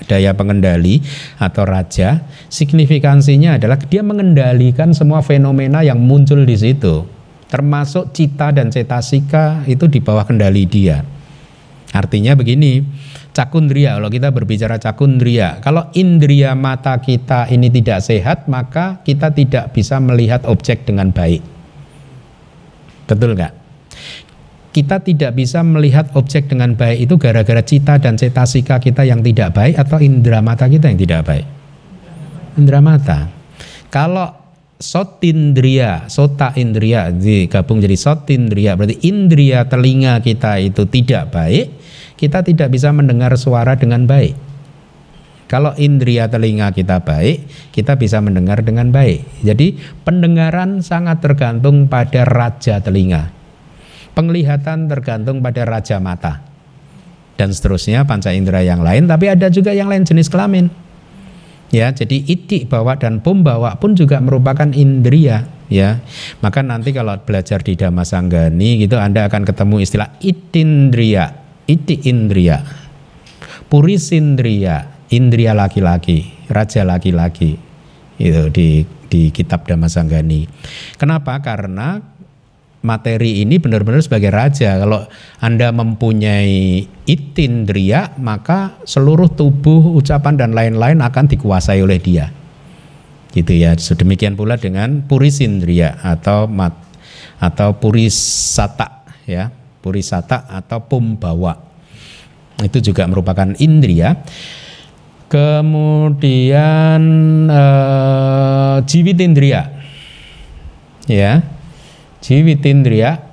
daya pengendali atau raja, signifikansinya adalah dia mengendalikan semua fenomena yang muncul di situ. Termasuk cita dan cetasika itu di bawah kendali dia. Artinya begini, cakundria kalau kita berbicara cakundria, kalau indria mata kita ini tidak sehat, maka kita tidak bisa melihat objek dengan baik. Betul nggak? Kita tidak bisa melihat objek dengan baik itu gara-gara cita dan cetasika kita yang tidak baik atau indera mata kita yang tidak baik? Indera mata. Kalau sotindria, sota indria digabung jadi sotindria berarti indria telinga kita itu tidak baik, kita tidak bisa mendengar suara dengan baik. Kalau indria telinga kita baik, kita bisa mendengar dengan baik. Jadi pendengaran sangat tergantung pada raja telinga. Penglihatan tergantung pada raja mata dan seterusnya panca indera yang lain, tapi ada juga yang lain jenis kelamin. Ya, jadi itik bawa dan pumbawa pun juga merupakan indria ya. Maka nanti kalau belajar di Dhammasanggani gitu Anda akan ketemu istilah itindria, iti indria. Purisindria, indria laki-laki, raja laki-laki. Itu di di kitab Dhammasanggani. Kenapa? Karena materi ini benar-benar sebagai raja. Kalau Anda mempunyai itindria, maka seluruh tubuh, ucapan dan lain-lain akan dikuasai oleh dia. Gitu ya. Sedemikian pula dengan purisindria atau mat atau purisata ya, purisata atau pumbawa. Itu juga merupakan indria. Kemudian eh, jiwitindria. Ya, Jiwitindriya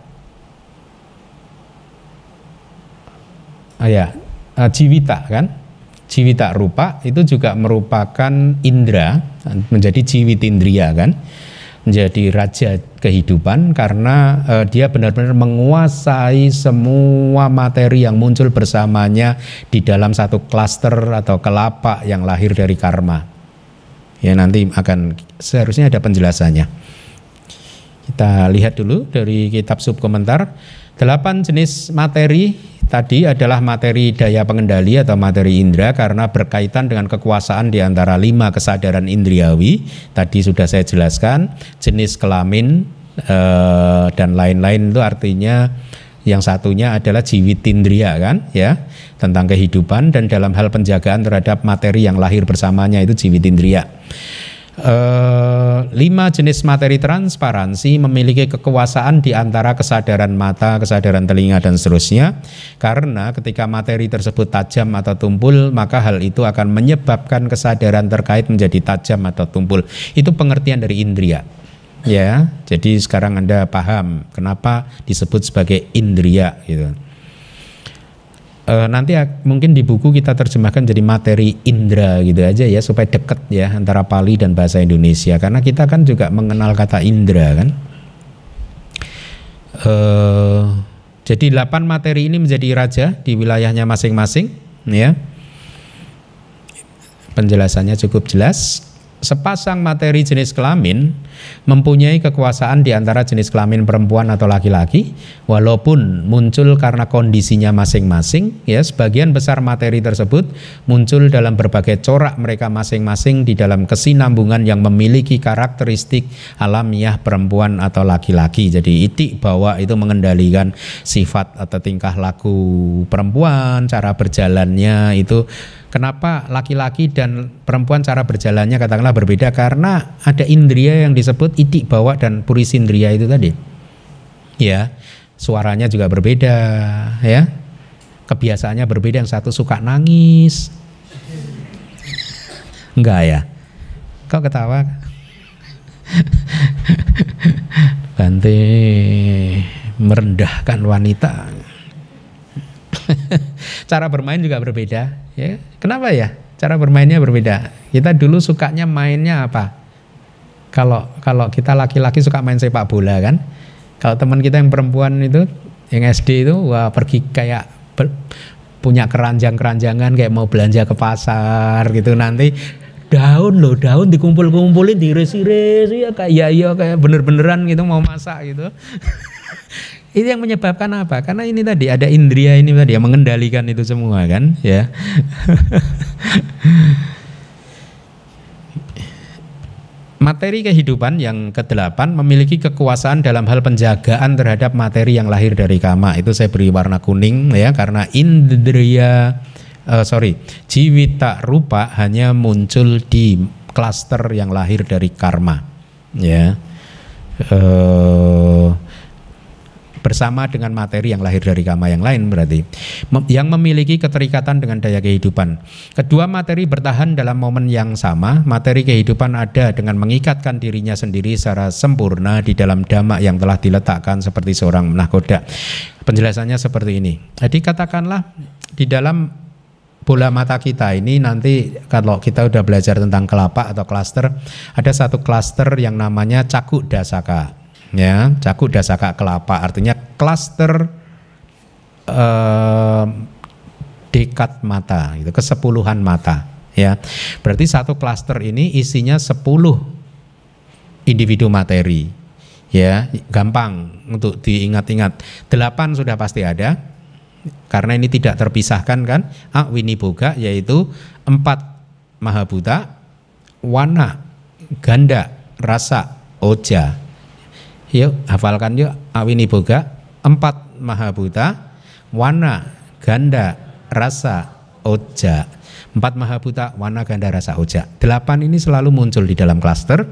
ah ya uh, jiwita kan jiwita rupa itu juga merupakan indra menjadi jiwitindriya kan menjadi raja kehidupan karena uh, dia benar-benar menguasai semua materi yang muncul bersamanya di dalam satu klaster atau kelapa yang lahir dari karma. Ya nanti akan seharusnya ada penjelasannya. Kita lihat dulu dari kitab subkomentar. Delapan jenis materi tadi adalah materi daya pengendali atau materi indera karena berkaitan dengan kekuasaan di antara lima kesadaran indriawi. Tadi sudah saya jelaskan jenis kelamin eh, dan lain-lain itu artinya yang satunya adalah jiwitindria kan ya tentang kehidupan dan dalam hal penjagaan terhadap materi yang lahir bersamanya itu jiwitindria. Uh, lima jenis materi transparansi memiliki kekuasaan di antara kesadaran mata, kesadaran telinga dan seterusnya. Karena ketika materi tersebut tajam atau tumpul, maka hal itu akan menyebabkan kesadaran terkait menjadi tajam atau tumpul. Itu pengertian dari indria. Ya, jadi sekarang Anda paham kenapa disebut sebagai indria gitu uh, nanti mungkin di buku kita terjemahkan jadi materi indra gitu aja ya supaya deket ya antara Pali dan bahasa Indonesia karena kita kan juga mengenal kata indra kan. Uh, jadi delapan materi ini menjadi raja di wilayahnya masing-masing ya. Penjelasannya cukup jelas sepasang materi jenis kelamin mempunyai kekuasaan di antara jenis kelamin perempuan atau laki-laki walaupun muncul karena kondisinya masing-masing ya sebagian besar materi tersebut muncul dalam berbagai corak mereka masing-masing di dalam kesinambungan yang memiliki karakteristik alamiah perempuan atau laki-laki. Jadi itik bahwa itu mengendalikan sifat atau tingkah laku perempuan cara berjalannya itu Kenapa laki-laki dan perempuan cara berjalannya katakanlah berbeda karena ada indria yang disebut itik bawa dan purisindria itu tadi. Ya, suaranya juga berbeda ya. Kebiasaannya berbeda yang satu suka nangis. Enggak ya? Kau ketawa? Bante merendahkan wanita. Cara bermain juga berbeda Ya, kenapa ya? Cara bermainnya berbeda. Kita dulu sukanya mainnya apa? Kalau kalau kita laki-laki suka main sepak bola kan? Kalau teman kita yang perempuan itu yang SD itu wah pergi kayak ber, punya keranjang-keranjangan kayak mau belanja ke pasar gitu nanti daun loh daun dikumpul-kumpulin diiris-iris ya kayak ya ya kayak bener-beneran gitu mau masak gitu Itu yang menyebabkan apa? Karena ini tadi ada indria ini tadi yang mengendalikan itu semua kan, ya. materi kehidupan yang kedelapan memiliki kekuasaan dalam hal penjagaan terhadap materi yang lahir dari kama. Itu saya beri warna kuning ya karena indria uh, sorry jiwita rupa hanya muncul di klaster yang lahir dari karma ya. Uh, bersama dengan materi yang lahir dari kama yang lain berarti yang memiliki keterikatan dengan daya kehidupan. Kedua materi bertahan dalam momen yang sama. Materi kehidupan ada dengan mengikatkan dirinya sendiri secara sempurna di dalam dhamma yang telah diletakkan seperti seorang nahkoda. Penjelasannya seperti ini. Jadi katakanlah di dalam bola mata kita ini nanti kalau kita udah belajar tentang kelapa atau klaster ada satu klaster yang namanya cakuk dasaka ya cakuk dasaka kelapa. Artinya klaster eh, dekat mata itu kesepuluhan mata ya. Berarti satu klaster ini isinya sepuluh individu materi ya. Gampang untuk diingat-ingat. Delapan sudah pasti ada karena ini tidak terpisahkan kan? Akwini yaitu empat mahabuta wana ganda rasa, oja. Yuk hafalkan yuk. Awini boga empat mahabuta wana ganda rasa oja. Empat mahabuta wana ganda rasa oja. Delapan ini selalu muncul di dalam klaster.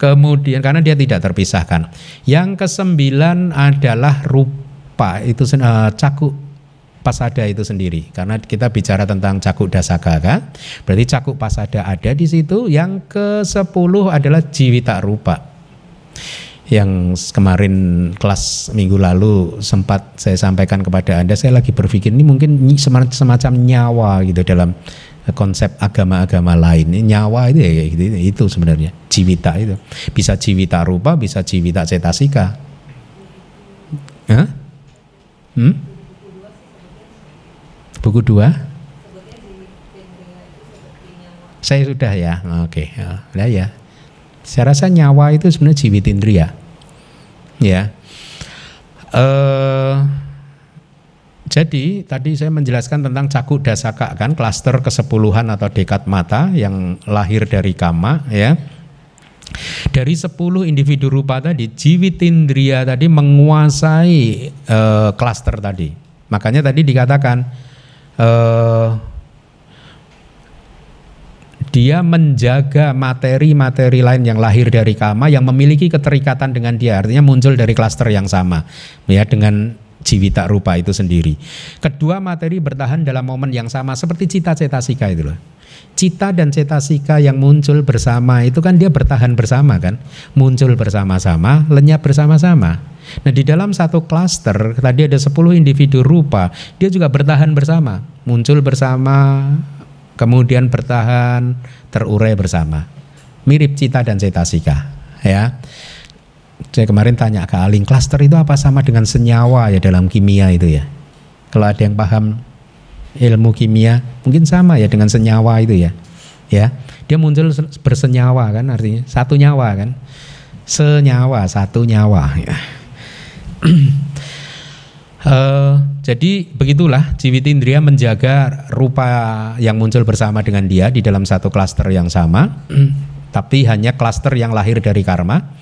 Kemudian karena dia tidak terpisahkan. Yang kesembilan adalah rupa. Itu uh, cakup pasada itu sendiri. Karena kita bicara tentang cakuk dasaka kan? Berarti cakuk pasada ada di situ. Yang ke sepuluh adalah jiwita rupa yang kemarin kelas minggu lalu sempat saya sampaikan kepada Anda, saya lagi berpikir ini mungkin semacam nyawa gitu dalam konsep agama-agama lain. Nyawa itu ya gitu, itu sebenarnya jiwita itu. Bisa jiwita rupa, bisa jiwita cetasika. Hah? Hmm? Buku dua? Saya sudah ya, oke. Okay. Ya, ya. Saya rasa nyawa itu sebenarnya jiwitindria ya. Uh, jadi tadi saya menjelaskan tentang cakuk dasaka kan klaster kesepuluhan atau dekat mata yang lahir dari kama ya. Dari sepuluh individu rupa tadi jiwitindria tadi menguasai uh, klaster tadi. Makanya tadi dikatakan uh, dia menjaga materi-materi lain yang lahir dari kama yang memiliki keterikatan dengan dia artinya muncul dari klaster yang sama ya dengan jiwita rupa itu sendiri. Kedua materi bertahan dalam momen yang sama seperti cita cetasika itu loh. Cita dan cetasika yang muncul bersama itu kan dia bertahan bersama kan, muncul bersama-sama, lenyap bersama-sama. Nah di dalam satu klaster tadi ada 10 individu rupa, dia juga bertahan bersama, muncul bersama, kemudian bertahan terurai bersama. Mirip cita dan cetasika, ya. Saya kemarin tanya ke Aling, klaster itu apa sama dengan senyawa ya dalam kimia itu ya? Kalau ada yang paham ilmu kimia, mungkin sama ya dengan senyawa itu ya. Ya, dia muncul bersenyawa kan artinya satu nyawa kan. Senyawa, satu nyawa ya. Uh, jadi begitulah Jiwitindria menjaga rupa yang muncul bersama dengan dia di dalam satu klaster yang sama, tapi hanya klaster yang lahir dari karma.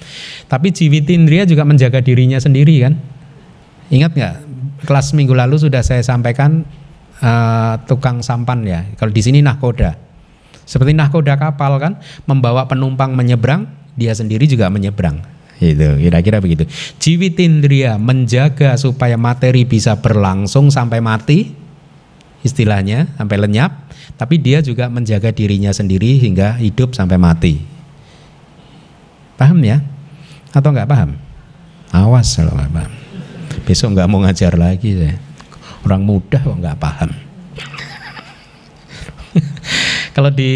Tapi Jiwitindria juga menjaga dirinya sendiri kan? Ingat nggak? Kelas minggu lalu sudah saya sampaikan uh, tukang sampan ya. Kalau di sini nahkoda, seperti nahkoda kapal kan, membawa penumpang menyeberang, dia sendiri juga menyeberang itu kira-kira begitu. Jiwitindria menjaga supaya materi bisa berlangsung sampai mati, istilahnya sampai lenyap, tapi dia juga menjaga dirinya sendiri hingga hidup sampai mati. Paham ya? Atau nggak paham? Awas kalau nggak paham. Besok nggak mau ngajar lagi saya. Orang mudah kok nggak paham. kalau di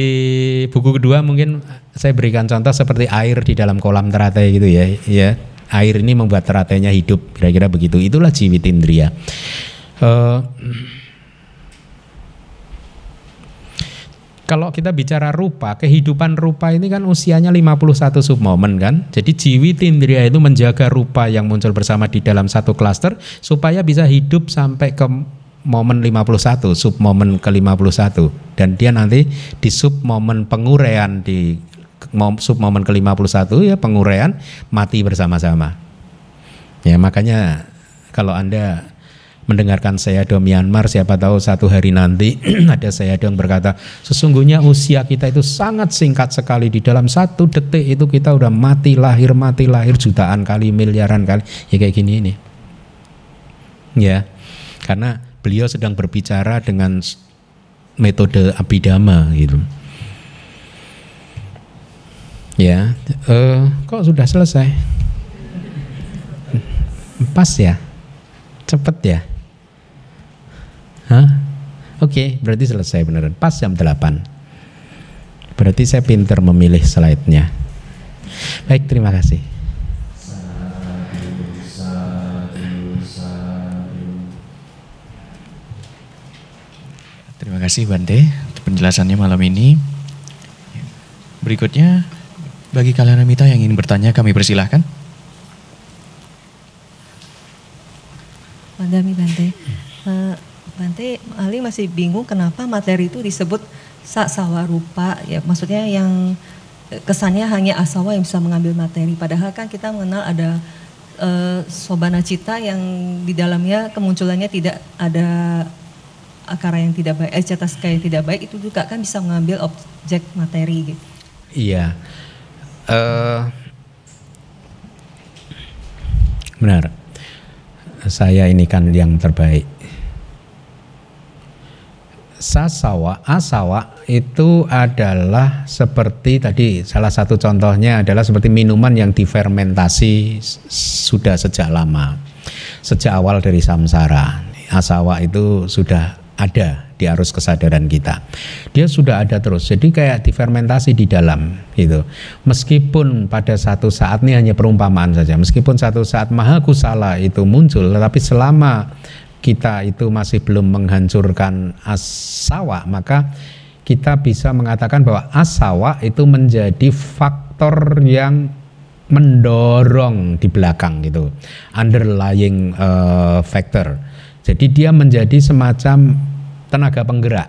buku kedua mungkin saya berikan contoh seperti air di dalam kolam teratai gitu ya, ya. Air ini membuat teratainya hidup, kira-kira begitu. Itulah jiwitindria. Uh, kalau kita bicara rupa, kehidupan rupa ini kan usianya 51 submomen kan. Jadi jiwitindria itu menjaga rupa yang muncul bersama di dalam satu klaster supaya bisa hidup sampai ke momen 51, sub momen ke-51 dan dia nanti di sub momen penguraian di sub momen ke-51 ya penguraian mati bersama-sama. Ya makanya kalau Anda mendengarkan saya do Myanmar siapa tahu satu hari nanti ada saya yang berkata sesungguhnya usia kita itu sangat singkat sekali. Di dalam satu detik itu kita udah mati lahir mati lahir jutaan kali miliaran kali. Ya kayak gini ini. Ya karena beliau sedang berbicara dengan metode abidama gitu Ya, uh, kok sudah selesai? Pas ya? Cepet ya? Hah? Oke, okay, berarti selesai beneran. Pas jam 8. Berarti saya pinter memilih slide-nya. Baik, terima kasih. Terima kasih Bante penjelasannya malam ini. Berikutnya bagi kalian Amita yang ingin bertanya, kami persilahkan. Mandami Bante. Uh, Bante, Ali masih bingung kenapa materi itu disebut sak sawarupa, ya maksudnya yang kesannya hanya asawa yang bisa mengambil materi. Padahal kan kita mengenal ada uh, sobana cita yang di dalamnya kemunculannya tidak ada akara yang tidak baik, eh, cetaska yang tidak baik itu juga kan bisa mengambil objek materi gitu. Iya, uh, benar. Saya ini kan yang terbaik. Sasawa, asawa itu adalah seperti tadi salah satu contohnya adalah seperti minuman yang difermentasi sudah sejak lama. Sejak awal dari samsara. Asawa itu sudah ada di arus kesadaran kita. Dia sudah ada terus. Jadi kayak difermentasi di dalam gitu. Meskipun pada satu saat ini hanya perumpamaan saja. Meskipun satu saat maha kusala itu muncul, tetapi selama kita itu masih belum menghancurkan asawa, maka kita bisa mengatakan bahwa asawa itu menjadi faktor yang mendorong di belakang gitu, underlying uh, factor jadi dia menjadi semacam tenaga penggerak.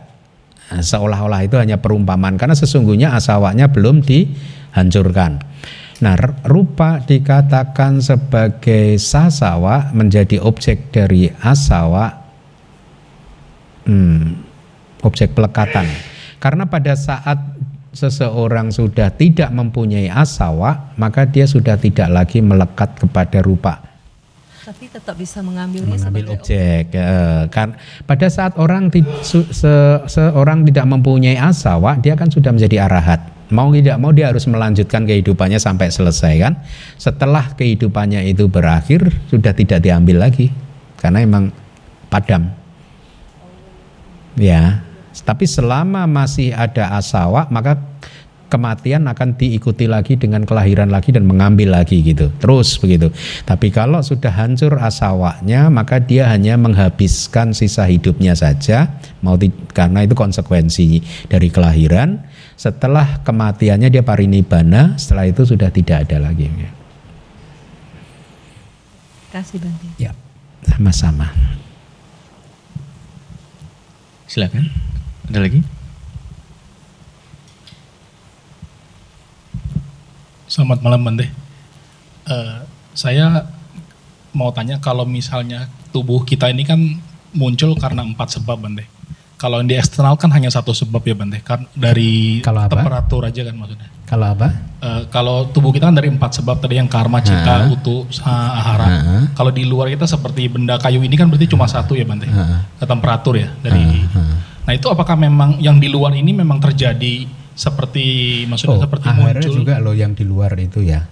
Nah, seolah-olah itu hanya perumpamaan karena sesungguhnya asawanya belum dihancurkan. Nah, rupa dikatakan sebagai sasawa menjadi objek dari asawa, hmm, objek pelekatan. Karena pada saat seseorang sudah tidak mempunyai asawa, maka dia sudah tidak lagi melekat kepada rupa tapi tetap bisa mengambilnya mengambil objek. Ya, kan pada saat orang se, seorang tidak mempunyai asawa, dia kan sudah menjadi arahat. Mau tidak mau dia harus melanjutkan kehidupannya sampai selesai kan. Setelah kehidupannya itu berakhir, sudah tidak diambil lagi karena emang padam. Ya, tapi selama masih ada asawa, maka kematian akan diikuti lagi dengan kelahiran lagi dan mengambil lagi gitu. Terus begitu. Tapi kalau sudah hancur asawanya maka dia hanya menghabiskan sisa hidupnya saja. Mau karena itu konsekuensi dari kelahiran. Setelah kematiannya dia parinibbana setelah itu sudah tidak ada lagi. Ya. kasih Bante ya sama-sama. Silakan. Ada lagi Selamat malam Bante. Uh, saya mau tanya kalau misalnya tubuh kita ini kan muncul karena empat sebab Bante. Kalau yang di eksternal kan hanya satu sebab ya Bante, kan dari kalau apa? temperatur aja kan maksudnya. Kalau apa? Uh, kalau tubuh kita kan dari empat sebab tadi yang karma, cita, uh, utu, ahara. Uh, kalau di luar kita seperti benda kayu ini kan berarti cuma satu ya Bante, ke temperatur ya dari. Uh, uh. Nah itu apakah memang yang di luar ini memang terjadi seperti maksudnya oh, seperti ahara muncul. juga loh yang di luar itu ya.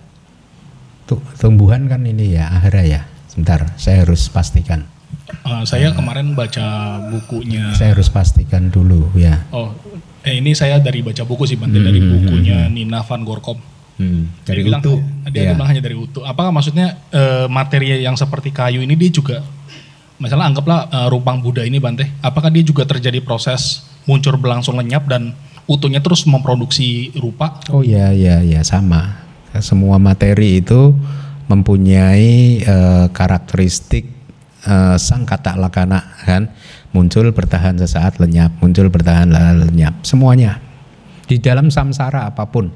Tuh tumbuhan kan ini ya ahara ya. Sebentar saya harus pastikan. Uh, saya uh, kemarin baca bukunya. Saya harus pastikan dulu ya. Oh eh ini saya dari baca buku sih Bante hmm, dari hmm, hmm, bukunya hmm, Nina Van Gorkom hmm, dari dia utuh bilang, dia ya. bilang hanya dari utuh apakah maksudnya uh, materi yang seperti kayu ini dia juga misalnya anggaplah uh, rupang Buddha ini Bante apakah dia juga terjadi proses muncul berlangsung lenyap dan utuhnya terus memproduksi rupa? Oh iya iya iya sama. Semua materi itu mempunyai uh, karakteristik uh, sang kata lakana kan? Muncul bertahan sesaat lenyap. Muncul bertahan lenyap. Semuanya. Di dalam samsara apa pun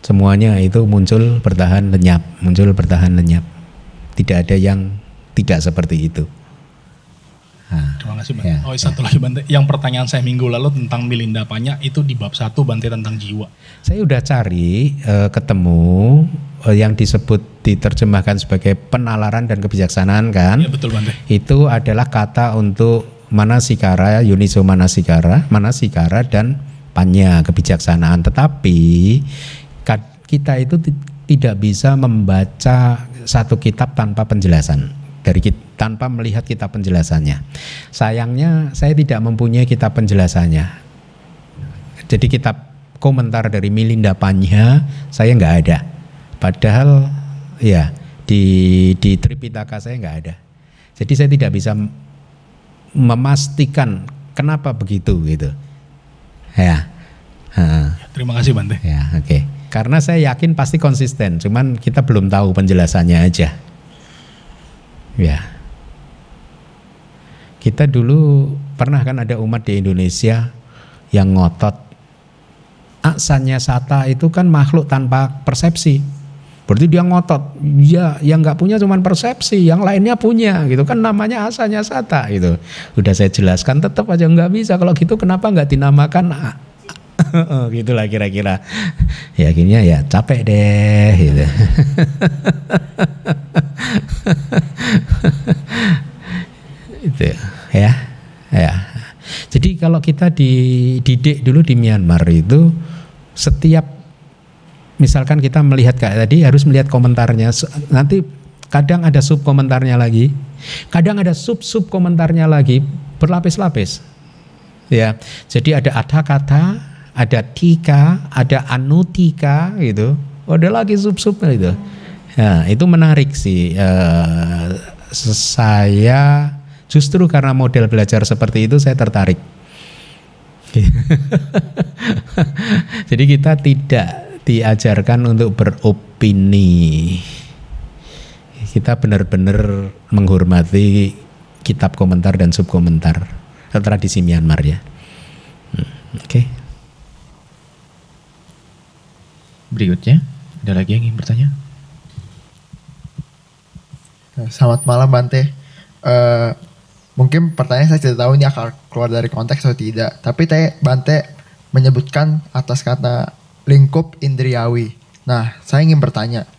semuanya itu muncul bertahan lenyap. Muncul bertahan lenyap. Tidak ada yang tidak seperti itu Terima kasih Bante. Ya, oh satu ya. lagi Bante, yang pertanyaan saya minggu lalu tentang Milinda Panya itu di bab satu Bante tentang jiwa. Saya udah cari uh, ketemu uh, yang disebut diterjemahkan sebagai penalaran dan kebijaksanaan kan? Iya betul Bante. Itu adalah kata untuk manasikara, yuniso manasikara, manasikara dan panya kebijaksanaan. Tetapi kita itu tidak bisa membaca satu kitab tanpa penjelasan dari kita, tanpa melihat kitab penjelasannya. Sayangnya saya tidak mempunyai kitab penjelasannya. Jadi kitab komentar dari Milinda Panya saya nggak ada. Padahal ya di di Tripitaka saya nggak ada. Jadi saya tidak bisa memastikan kenapa begitu gitu. Ya. Ha. Terima kasih Bante. Ya, oke. Okay. Karena saya yakin pasti konsisten, cuman kita belum tahu penjelasannya aja. Ya. Kita dulu pernah kan ada umat di Indonesia yang ngotot asanya sata itu kan makhluk tanpa persepsi. Berarti dia ngotot, ya yang nggak punya cuma persepsi, yang lainnya punya gitu kan namanya asanya sata gitu. Udah saya jelaskan tetap aja nggak bisa kalau gitu kenapa nggak dinamakan gitulah kira-kira. Ya akhirnya ya capek deh gitu. itu ya ya jadi kalau kita dididik dulu di Myanmar itu setiap misalkan kita melihat kayak tadi harus melihat komentarnya nanti kadang ada sub komentarnya lagi kadang ada sub sub komentarnya lagi berlapis-lapis ya jadi ada ada kata ada tika ada anutika gitu oh, ada lagi sub sub gitu ya itu menarik sih uh, saya justru karena model belajar seperti itu saya tertarik Jadi kita tidak diajarkan untuk beropini. Kita benar-benar menghormati kitab komentar dan subkomentar tradisi Myanmar ya. Hmm, Oke. Berikutnya, ada lagi yang ingin bertanya? Selamat malam Bante. Uh, mungkin pertanyaan saya tidak tahu ini akan keluar dari konteks atau tidak. Tapi Teh Bante menyebutkan atas kata lingkup indriawi. Nah, saya ingin bertanya,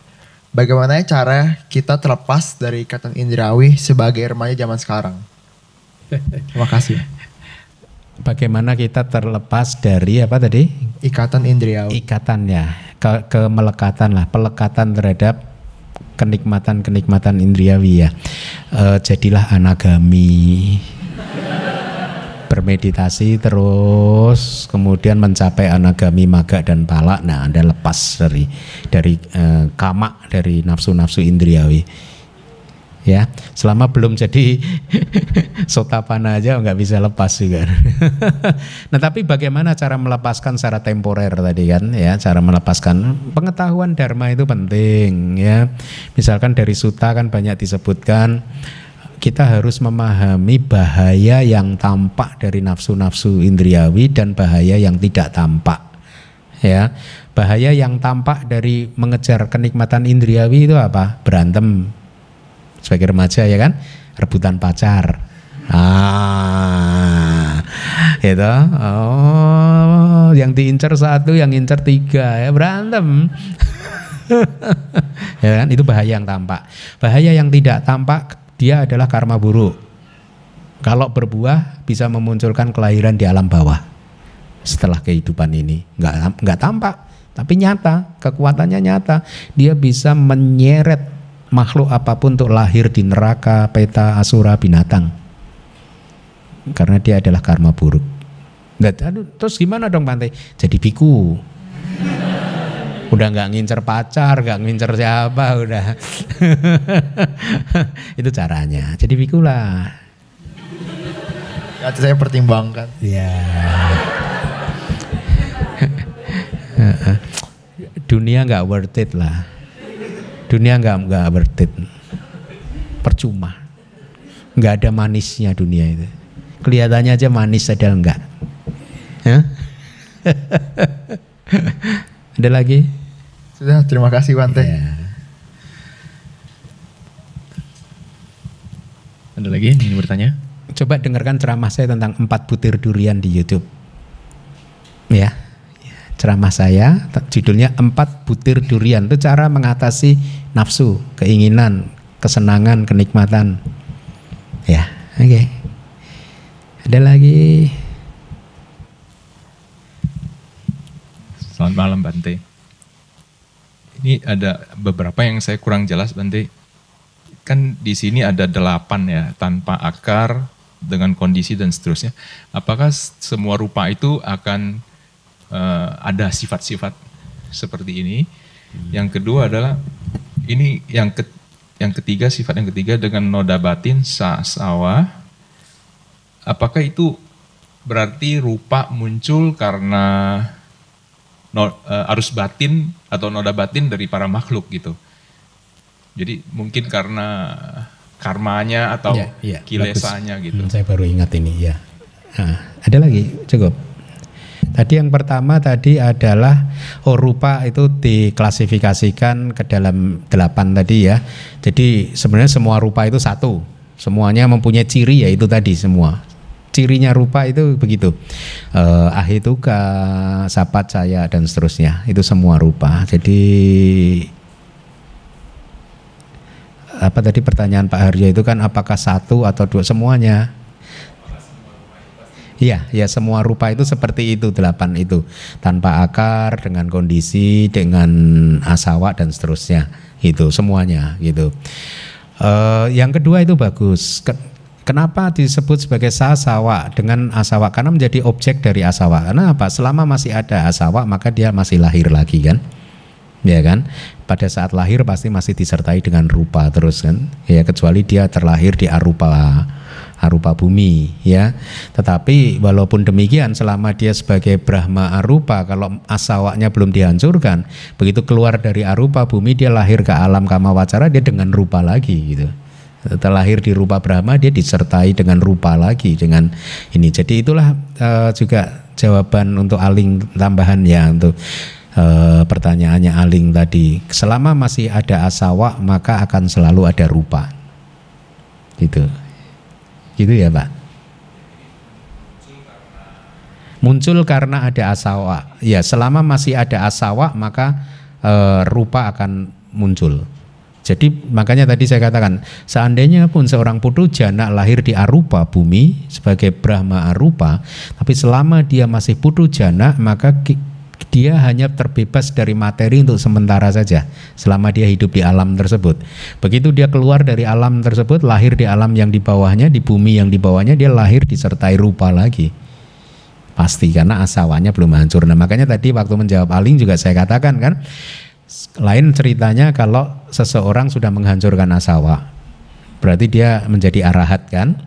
bagaimana cara kita terlepas dari ikatan indriawi sebagai remaja zaman sekarang? Terima kasih. Bagaimana kita terlepas dari apa tadi? Ikatan indriawi. Ikatannya, ke kemelekatan lah, pelekatan terhadap kenikmatan-kenikmatan indriawi ya. E, jadilah anagami. Bermeditasi terus kemudian mencapai anagami maga dan pala. Nah, Anda lepas dari dari e, kamak dari nafsu-nafsu indriawi ya selama belum jadi sotapana aja nggak bisa lepas juga. Nah tapi bagaimana cara melepaskan secara temporer tadi kan ya cara melepaskan pengetahuan dharma itu penting ya. Misalkan dari suta kan banyak disebutkan kita harus memahami bahaya yang tampak dari nafsu-nafsu indriawi dan bahaya yang tidak tampak ya. Bahaya yang tampak dari mengejar kenikmatan indriawi itu apa? Berantem sebagai remaja ya kan? Rebutan pacar. Ah itu oh yang diincar satu yang incar tiga ya berantem. Ya kan? Itu bahaya yang tampak. Bahaya yang tidak tampak dia adalah karma buruk. Kalau berbuah bisa memunculkan kelahiran di alam bawah. Setelah kehidupan ini. Nggak nggak tampak tapi nyata. Kekuatannya nyata. Dia bisa menyeret makhluk apa pun untuk lahir di neraka, peta, asura, binatang. Karena dia adalah karma buruk. Nggak, terus gimana dong Pantai? Jadi biku. Udah nggak ngincer pacar, nggak ngincer siapa, udah. Itu caranya. Jadi biku lah. Ya, saya pertimbangkan. Ya. Dunia nggak worth it lah dunia nggak nggak worth percuma. Nggak ada manisnya dunia itu. Kelihatannya aja manis padahal enggak ya? ada lagi? Sudah terima kasih Wante ya. ada lagi yang ingin bertanya? Coba dengarkan ceramah saya tentang empat butir durian di YouTube. Ya ceramah saya judulnya empat butir durian. Itu cara mengatasi nafsu keinginan kesenangan kenikmatan. Ya oke. Okay. ada lagi? Selamat malam Bante ini ada beberapa yang saya kurang jelas Bante kan di sini ada delapan ya tanpa akar dengan kondisi dan seterusnya. Apakah semua rupa itu akan uh, ada sifat-sifat seperti ini. Yang kedua adalah ini yang ke, yang ketiga sifat yang ketiga dengan noda batin sa sawa. Apakah itu berarti rupa muncul karena no, uh, arus batin atau noda batin dari para makhluk gitu. Jadi mungkin karena karmanya atau ya, ya, kilesanya bagus. gitu. Hmm, saya baru ingat ini ya. Nah, ada lagi cukup. Tadi yang pertama tadi adalah oh rupa itu diklasifikasikan ke dalam delapan tadi ya. Jadi sebenarnya semua rupa itu satu. Semuanya mempunyai ciri ya itu tadi semua. Cirinya rupa itu begitu. Eh, ahituka, sapat saya dan seterusnya. Itu semua rupa. Jadi apa tadi pertanyaan Pak Harjo itu kan apakah satu atau dua semuanya? Iya, ya semua rupa itu seperti itu delapan itu tanpa akar dengan kondisi dengan asawa dan seterusnya itu semuanya gitu. Uh, yang kedua itu bagus. Kenapa disebut sebagai sasawa dengan asawa? Karena menjadi objek dari asawa. Karena apa? Selama masih ada asawa maka dia masih lahir lagi kan? Ya kan? Pada saat lahir pasti masih disertai dengan rupa terus kan? Ya kecuali dia terlahir di arupa arupa bumi ya. Tetapi walaupun demikian selama dia sebagai Brahma arupa kalau asawaknya belum dihancurkan, begitu keluar dari arupa bumi dia lahir ke alam kama wacara dia dengan rupa lagi gitu. Terlahir di rupa Brahma dia disertai dengan rupa lagi dengan ini. Jadi itulah uh, juga jawaban untuk aling tambahan ya untuk uh, pertanyaannya aling tadi. Selama masih ada asawa maka akan selalu ada rupa. Gitu. Gitu ya Pak? Muncul karena ada asawa. Ya, selama masih ada asawa maka e, rupa akan muncul. Jadi makanya tadi saya katakan seandainya pun seorang putu jana lahir di arupa bumi sebagai Brahma arupa, tapi selama dia masih putu jana maka dia hanya terbebas dari materi untuk sementara saja selama dia hidup di alam tersebut. Begitu dia keluar dari alam tersebut, lahir di alam yang di bawahnya, di bumi yang di bawahnya, dia lahir disertai rupa lagi. Pasti karena asawanya belum hancur. Nah makanya tadi waktu menjawab Aling juga saya katakan kan, lain ceritanya kalau seseorang sudah menghancurkan asawa, berarti dia menjadi arahat kan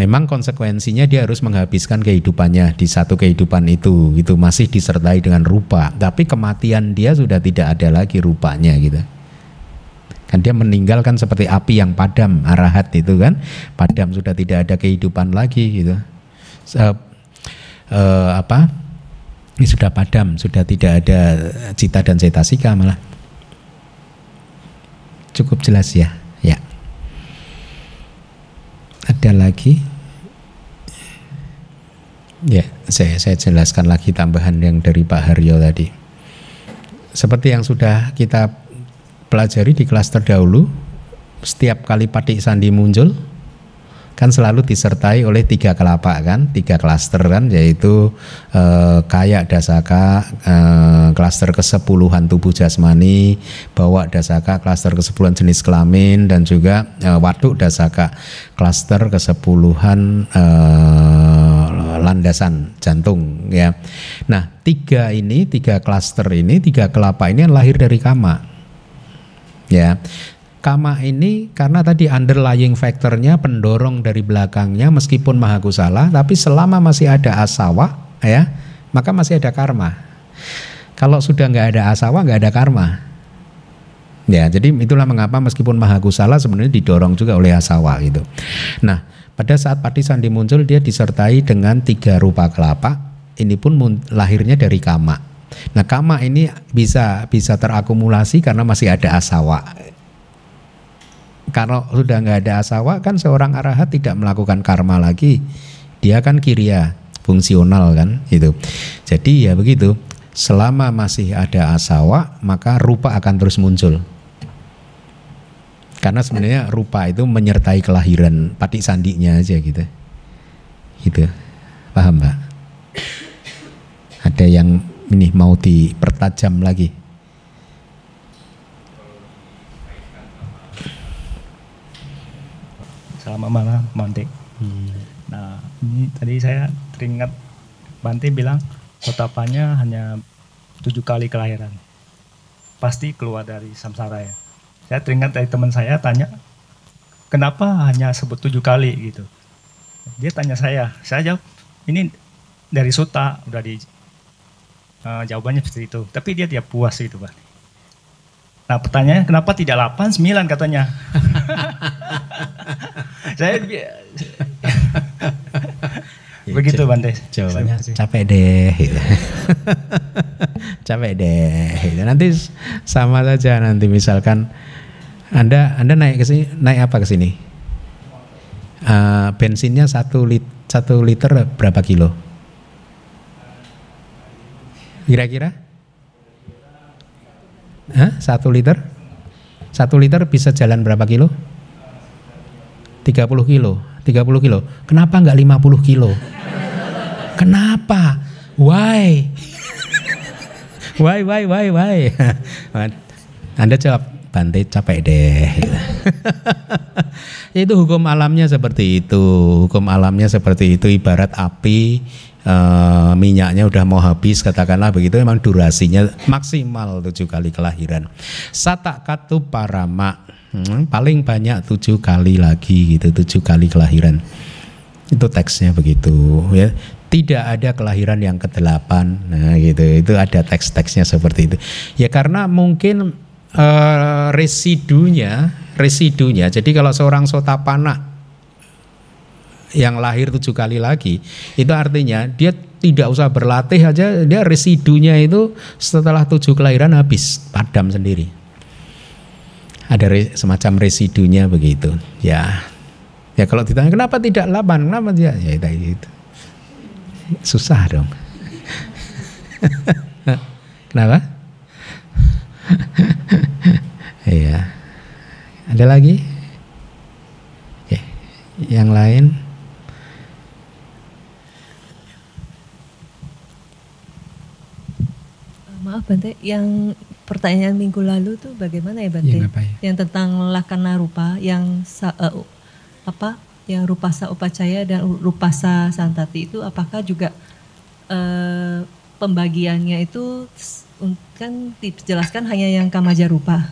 memang konsekuensinya dia harus menghabiskan kehidupannya di satu kehidupan itu gitu. Masih disertai dengan rupa. Tapi kematian dia sudah tidak ada lagi rupanya gitu. Kan dia meninggalkan seperti api yang padam arahat itu kan. Padam sudah tidak ada kehidupan lagi gitu. Uh, uh, apa? Ini sudah padam sudah tidak ada cita dan cetasika malah. Cukup jelas ya ada lagi? Ya, saya saya jelaskan lagi tambahan yang dari Pak Haryo tadi. Seperti yang sudah kita pelajari di kelas terdahulu, setiap kali patik sandi muncul, kan selalu disertai oleh tiga kelapa kan, tiga klaster kan, yaitu eh, kayak dasaka, eh, klaster kesepuluhan tubuh jasmani, bawa dasaka, klaster kesepuluhan jenis kelamin, dan juga eh, waduk dasaka, klaster kesepuluhan eh, landasan jantung ya. Nah tiga ini, tiga klaster ini, tiga kelapa ini lahir dari kama. Ya, Kama ini karena tadi underlying faktornya pendorong dari belakangnya meskipun maha kusala tapi selama masih ada asawa ya maka masih ada karma. Kalau sudah nggak ada asawa nggak ada karma. Ya jadi itulah mengapa meskipun maha kusala sebenarnya didorong juga oleh asawa gitu. Nah pada saat pati sandi muncul dia disertai dengan tiga rupa kelapa. Ini pun lahirnya dari kama. Nah kama ini bisa bisa terakumulasi karena masih ada asawa kalau sudah nggak ada asawa kan seorang arahat tidak melakukan karma lagi. Dia kan kiria fungsional kan itu jadi ya begitu. Selama masih ada asawa maka rupa akan terus muncul. Karena sebenarnya rupa itu menyertai kelahiran patik sandinya aja gitu. Gitu. Paham mbak? Ada yang ini mau dipertajam lagi Selamat malam, Bante. Hmm. Nah, ini tadi saya teringat Bante bilang kotapannya hanya tujuh kali kelahiran. Pasti keluar dari samsara ya. Saya teringat dari teman saya tanya, kenapa hanya sebut tujuh kali gitu. Dia tanya saya, saya jawab, ini dari suta udah di uh, jawabannya seperti itu. Tapi dia tidak puas itu, Pak. Nah pertanyaannya kenapa tidak 8, 9 katanya. saya Ya, Begitu Bante. Jawabannya capek deh. Gitu. capek deh. Gitu. Nanti sama saja nanti misalkan Anda Anda naik ke sini naik apa ke sini? Eh, bensinnya satu lit satu liter berapa kilo? Kira-kira? Hah? Satu liter? Satu liter bisa jalan berapa kilo? 30 kilo. 30 kilo. Kenapa nggak 50 kilo? Kenapa? Why? why, why, why, why? Anda jawab, Bante capek deh. itu hukum alamnya seperti itu. Hukum alamnya seperti itu. Ibarat api, eh, minyaknya udah mau habis, katakanlah begitu. Memang durasinya maksimal tujuh kali kelahiran. Satak katu parama, hmm, paling banyak tujuh kali lagi gitu, tujuh kali kelahiran. Itu teksnya begitu ya. Tidak ada kelahiran yang ke-8. Nah, gitu. Itu ada teks-teksnya seperti itu. Ya karena mungkin eh, residunya, residunya. Jadi kalau seorang sotapana yang lahir tujuh kali lagi, itu artinya dia tidak usah berlatih aja, dia residunya itu setelah tujuh kelahiran habis, padam sendiri. Ada re- semacam residunya begitu. Ya, Ya kalau ditanya kenapa tidak laban, kenapa dia? Ya itu. Susah dong. kenapa? Iya. Ada lagi? Yang lain? Eh, Maaf Bante, yang pertanyaan minggu lalu tuh bagaimana ya Bante? Yang apa ya? Yang tentang lakana rupa, yang sa- eh, apa? Yang rupasa upacaya dan rupasa santati itu apakah juga eh, pembagiannya itu kan dijelaskan hanya yang kamaja rupa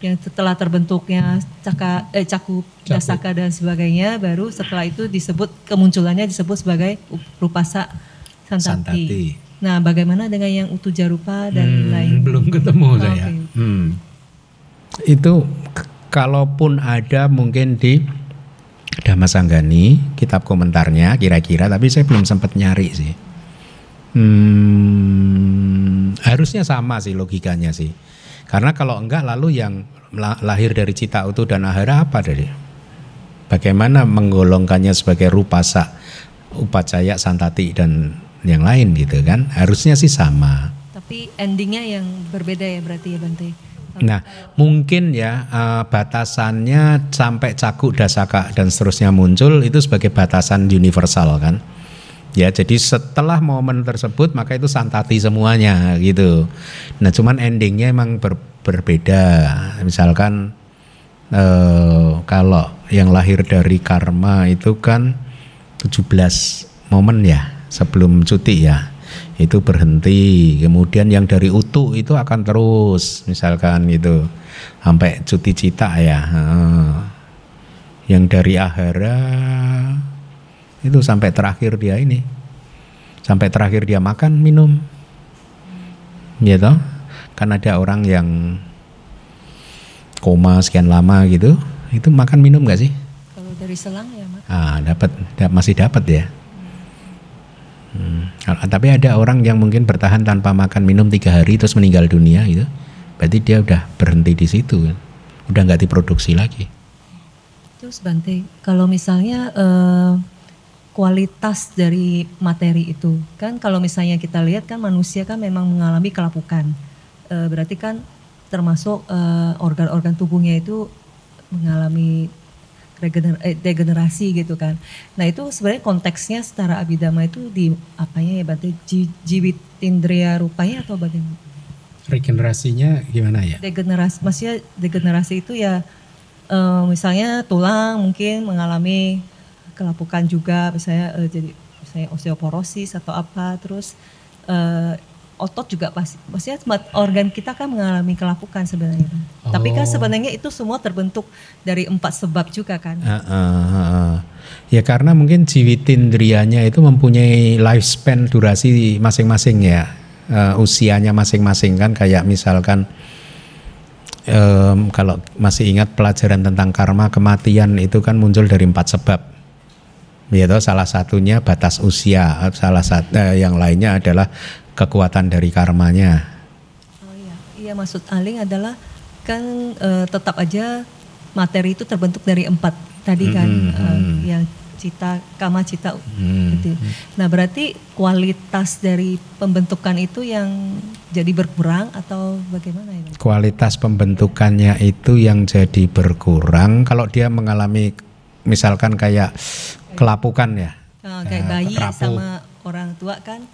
yang setelah terbentuknya caka eh, cakup dasaka dan sebagainya baru setelah itu disebut kemunculannya disebut sebagai up- rupasa santati. Santati. Nah, bagaimana dengan yang utu jarupa dan Hmm, lain? belum ketemu Oh, saya. oke. Hmm. Itu kalaupun ada mungkin di Dhamma Sanggani kitab komentarnya kira-kira tapi saya belum sempat nyari sih. Hmm, harusnya sama sih logikanya sih. Karena kalau enggak lalu yang la- lahir dari cita utuh dan ahara apa dari? Bagaimana menggolongkannya sebagai rupasa, upacaya, santati dan yang lain gitu kan? Harusnya sih sama. Tapi endingnya yang berbeda ya berarti ya Bante. Nah, mungkin ya eh, batasannya sampai cakuk dasaka dan seterusnya muncul itu sebagai batasan universal kan. Ya, jadi setelah momen tersebut maka itu santati semuanya gitu. Nah, cuman endingnya emang ber- berbeda. Misalkan eh, kalau yang lahir dari karma itu kan 17 momen ya sebelum cuti ya. Itu berhenti. Kemudian yang dari utuh itu akan terus misalkan gitu. Sampai cuti cita ya. Yang dari ahara itu sampai terakhir dia ini. Sampai terakhir dia makan minum. Gitu kan ada orang yang koma sekian lama gitu itu makan minum gak sih? Kalau dari selang ya Mak. Ah, dapat da- masih dapat ya. Hmm. Kalau- Tapi ada orang yang mungkin bertahan tanpa makan minum tiga hari terus meninggal dunia gitu. Berarti dia udah berhenti di situ, kan. udah nggak diproduksi lagi. Terus Bante, kalau misalnya eh, kualitas dari materi itu, kan kalau misalnya kita lihat kan manusia kan memang mengalami kelapukan. Eh, berarti kan termasuk eh, organ-organ tubuhnya itu mengalami regener- eh, degenerasi gitu kan. Nah itu sebenarnya konteksnya secara abidama itu di apanya ya Bante? Ji- Jiwitindriya rupanya atau bagaimana? Regenerasinya gimana ya? degenerasi maksudnya degenerasi itu ya eh, misalnya tulang mungkin mengalami kelapukan juga misalnya eh, jadi misalnya osteoporosis atau apa terus eh, otot juga pasti maksudnya organ kita kan mengalami kelapukan sebenarnya tapi kan Oh. sebenarnya itu semua terbentuk dari empat sebab juga kan Ah, ah, ah. Ya karena mungkin jiwitindrianya itu mempunyai lifespan durasi masing-masing ya, Eh, usianya masing-masing kan kayak misalkan em, kalau masih ingat pelajaran tentang karma kematian itu kan muncul dari empat sebab, Yaitu salah satunya batas usia, salah satu eh, yang lainnya adalah kekuatan dari karmanya. Oh iya, iya maksud Aling adalah kan eh, tetap aja materi itu terbentuk dari empat tadi kan Hmm, eh, hmm. yang cita, kama cita. Hmm. gitu. Nah berarti kualitas dari pembentukan itu yang jadi berkurang atau bagaimana? Bang? Kualitas pembentukannya itu yang jadi berkurang kalau dia mengalami misalkan kayak kelapukan ya. Nah, kayak Nah, bayi kerapu. sama orang tua kan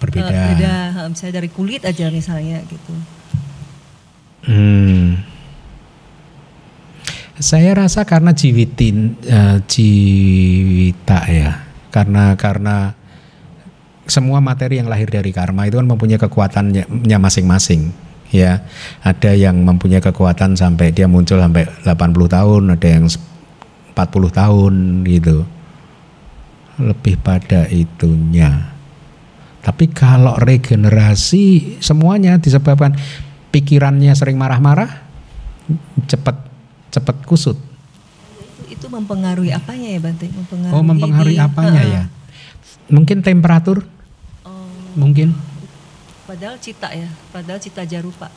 Berbeda. eh, beda, eh, misalnya dari kulit aja misalnya gitu. Hmm. Saya rasa karena jiwitin eh, jiwita ya. Karena karena semua materi yang lahir dari karma itu kan mempunyai kekuatannya nya masing-masing ya. Ada yang mempunyai kekuatan sampai dia muncul sampai 80 tahun, ada yang 40 tahun gitu. Lebih pada itunya. Tapi kalau regenerasi semuanya disebabkan pikirannya sering marah-marah, cepat cepat kusut. Itu mempengaruhi apanya ya Bante? Mempengaruhi Oh, mempengaruhi di- apanya eh, ya? Mungkin temperatur, Oh, mungkin. padahal cita ya, padahal cita jarupa.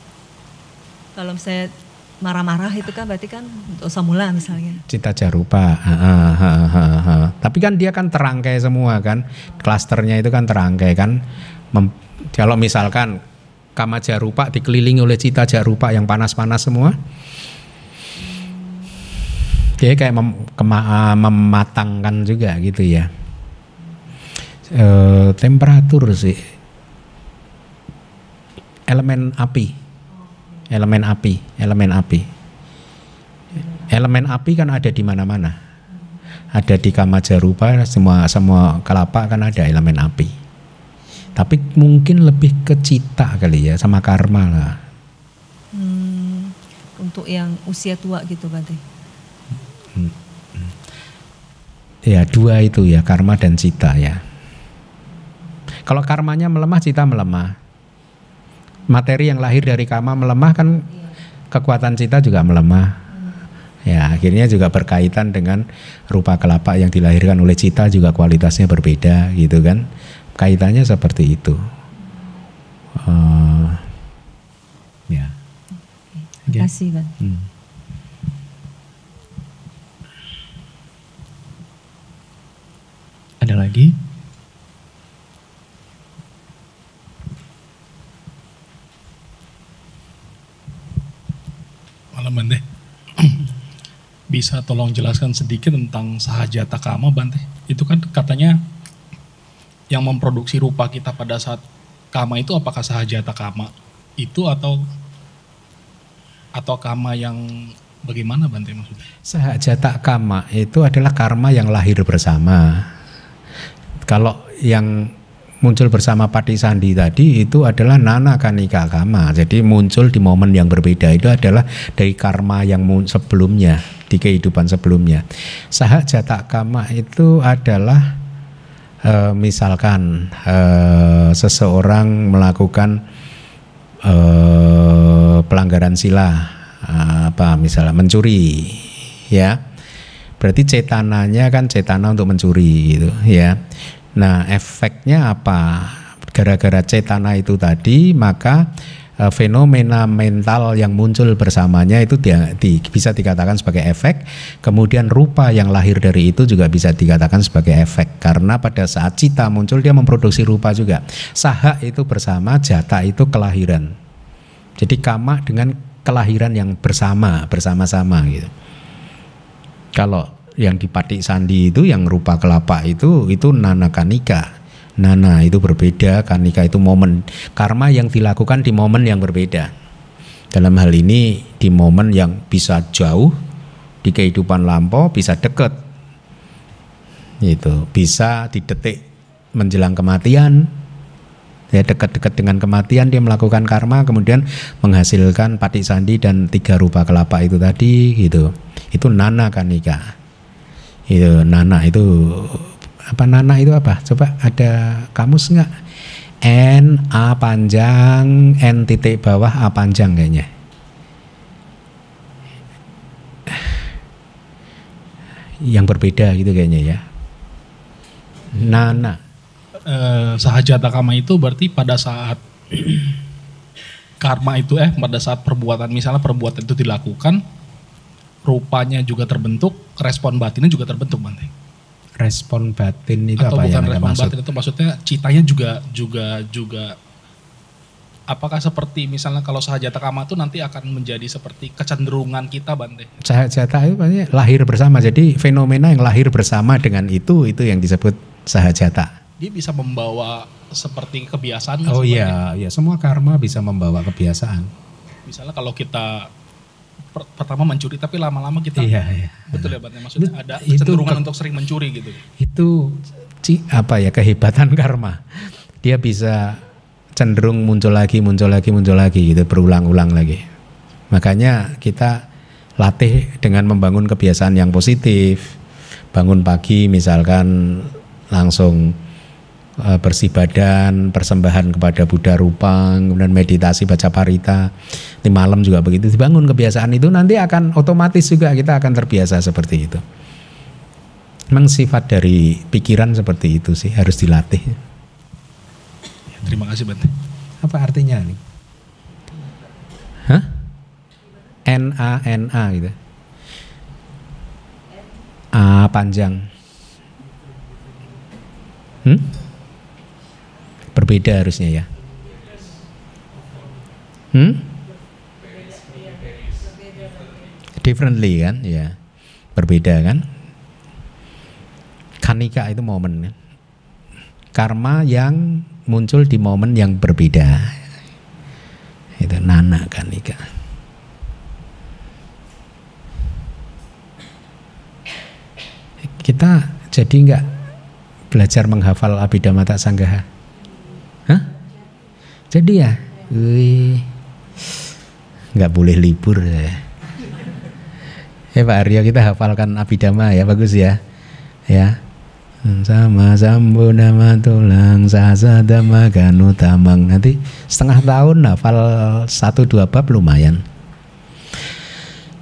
Kalau saya marah-marah itu kan berarti kan dosa mula misalnya. Cita jarupa. Ha, ha, ha, ha. Tapi kan dia kan terangkai semua kan. Klasternya itu kan terangkai kan. Mem- kalau misalkan kama jarupa dikelilingi oleh cita jarupa yang panas-panas semua. Dia kayak mem- ah, mematangkan juga gitu ya. Eh, temperatur sih. Elemen api. Elemen api, elemen api. Elemen api kan ada di mana-mana. Ada di Kamajarupa, semua semua kelapa kan ada elemen api. Tapi mungkin lebih ke cita kali ya, sama karma lah. Hmm, untuk yang usia tua gitu Bante. Ya dua itu ya, karma dan cita ya. Kalau karmanya melemah, cita melemah. Materi yang lahir dari karma melemah kan kekuatan cita juga melemah. Ya akhirnya juga berkaitan dengan rupa kelapa yang dilahirkan oleh cita juga kualitasnya berbeda gitu kan. Kaitannya seperti itu. Eh, ya. Terima kasih Bante. Hmm. Ada lagi? Malam Bante. Bisa tolong jelaskan sedikit tentang sahajata kama Bante. Itu kan katanya yang memproduksi rupa kita pada saat kama itu apakah sahajata kama itu atau atau kama yang bagaimana Bante maksudnya? Sahajata kama itu adalah karma yang lahir bersama. Kalau yang muncul bersama Pati Sandi tadi itu adalah nana kanika kama. Jadi muncul di momen yang berbeda itu adalah dari karma yang sebelumnya di kehidupan sebelumnya. Sahajata kama itu adalah eh, misalkan eh, seseorang melakukan eh, pelanggaran sila apa misalnya mencuri ya berarti cetananya kan cetana untuk mencuri gitu ya nah efeknya apa? Gara-gara cetana itu tadi maka eh, fenomena mental yang muncul bersamanya itu dia, di- bisa dikatakan sebagai efek. Kemudian rupa yang lahir dari itu juga bisa dikatakan sebagai efek. Karena pada saat cita muncul dia memproduksi rupa juga. Saha itu bersama jata itu kelahiran. Jadi kama dengan kelahiran yang bersama, bersama-sama gitu. Kalau yang di Patik Sandi itu yang rupa kelapa itu itu nana kanika. Nana itu berbeda, kanika itu momen karma yang dilakukan di momen yang berbeda. Dalam hal ini di momen yang bisa jauh di kehidupan lampau bisa dekat. Itu bisa di detik menjelang kematian, ya dekat-dekat dengan kematian dia melakukan karma kemudian menghasilkan patik sandi dan tiga rupa kelapa itu tadi gitu itu nana kanika itu nana itu apa nana itu apa? Coba ada kamus nggak? N a panjang n titik bawah a panjang kayaknya. Yang berbeda gitu kayaknya ya. Nana. Eh, sahajata kama itu berarti pada saat karma itu eh pada saat perbuatan misalnya perbuatan itu dilakukan rupanya juga terbentuk, respon batinnya juga terbentuk Bante. Respon batin itu Atau apa bukan yang respon maksud? batin itu maksudnya citanya juga juga juga apakah seperti misalnya kalau sahajata kama itu nanti akan menjadi seperti kecenderungan kita Bante. Sahajata itu maksudnya lahir bersama. Jadi fenomena yang lahir bersama dengan itu itu yang disebut sahajata. Dia bisa membawa seperti kebiasaan Oh iya, iya semua karma bisa membawa kebiasaan. Misalnya kalau kita pertama mencuri tapi lama-lama kita Iya, iya. betul ya Bante maksudnya ada kecenderungan ke- untuk sering mencuri gitu. Itu ci- apa ya kehebatan karma. Dia bisa cenderung muncul lagi, muncul lagi, muncul lagi gitu berulang-ulang lagi. Makanya kita latih dengan membangun kebiasaan yang positif. Bangun pagi misalkan langsung bersih badan, persembahan kepada Buddha Rupa, kemudian meditasi baca parita. Di malam juga begitu. Dibangun kebiasaan itu nanti akan otomatis juga kita akan terbiasa seperti itu. Memang sifat dari pikiran seperti itu sih harus dilatih. Terima kasih Bante. Apa artinya nih? Hah? N A N A gitu. A panjang. Hmm? Berbeda harusnya ya. Hmm? Differently kan, ya. Berbeda kan? Kanika itu momen kan? Karma yang muncul di momen yang berbeda. Itu nana kanika. Kita jadi nggak belajar menghafal Abhidhamma Tak Sanggaha? Jadi ya? Wih. Nggak boleh libur ya. Ya Pak Aryo kita hafalkan Abhidhamma ya bagus ya. Ya. Sama sambo nama tulang sasa dama ganu tamang nanti setengah tahun hafal satu dua bab lumayan.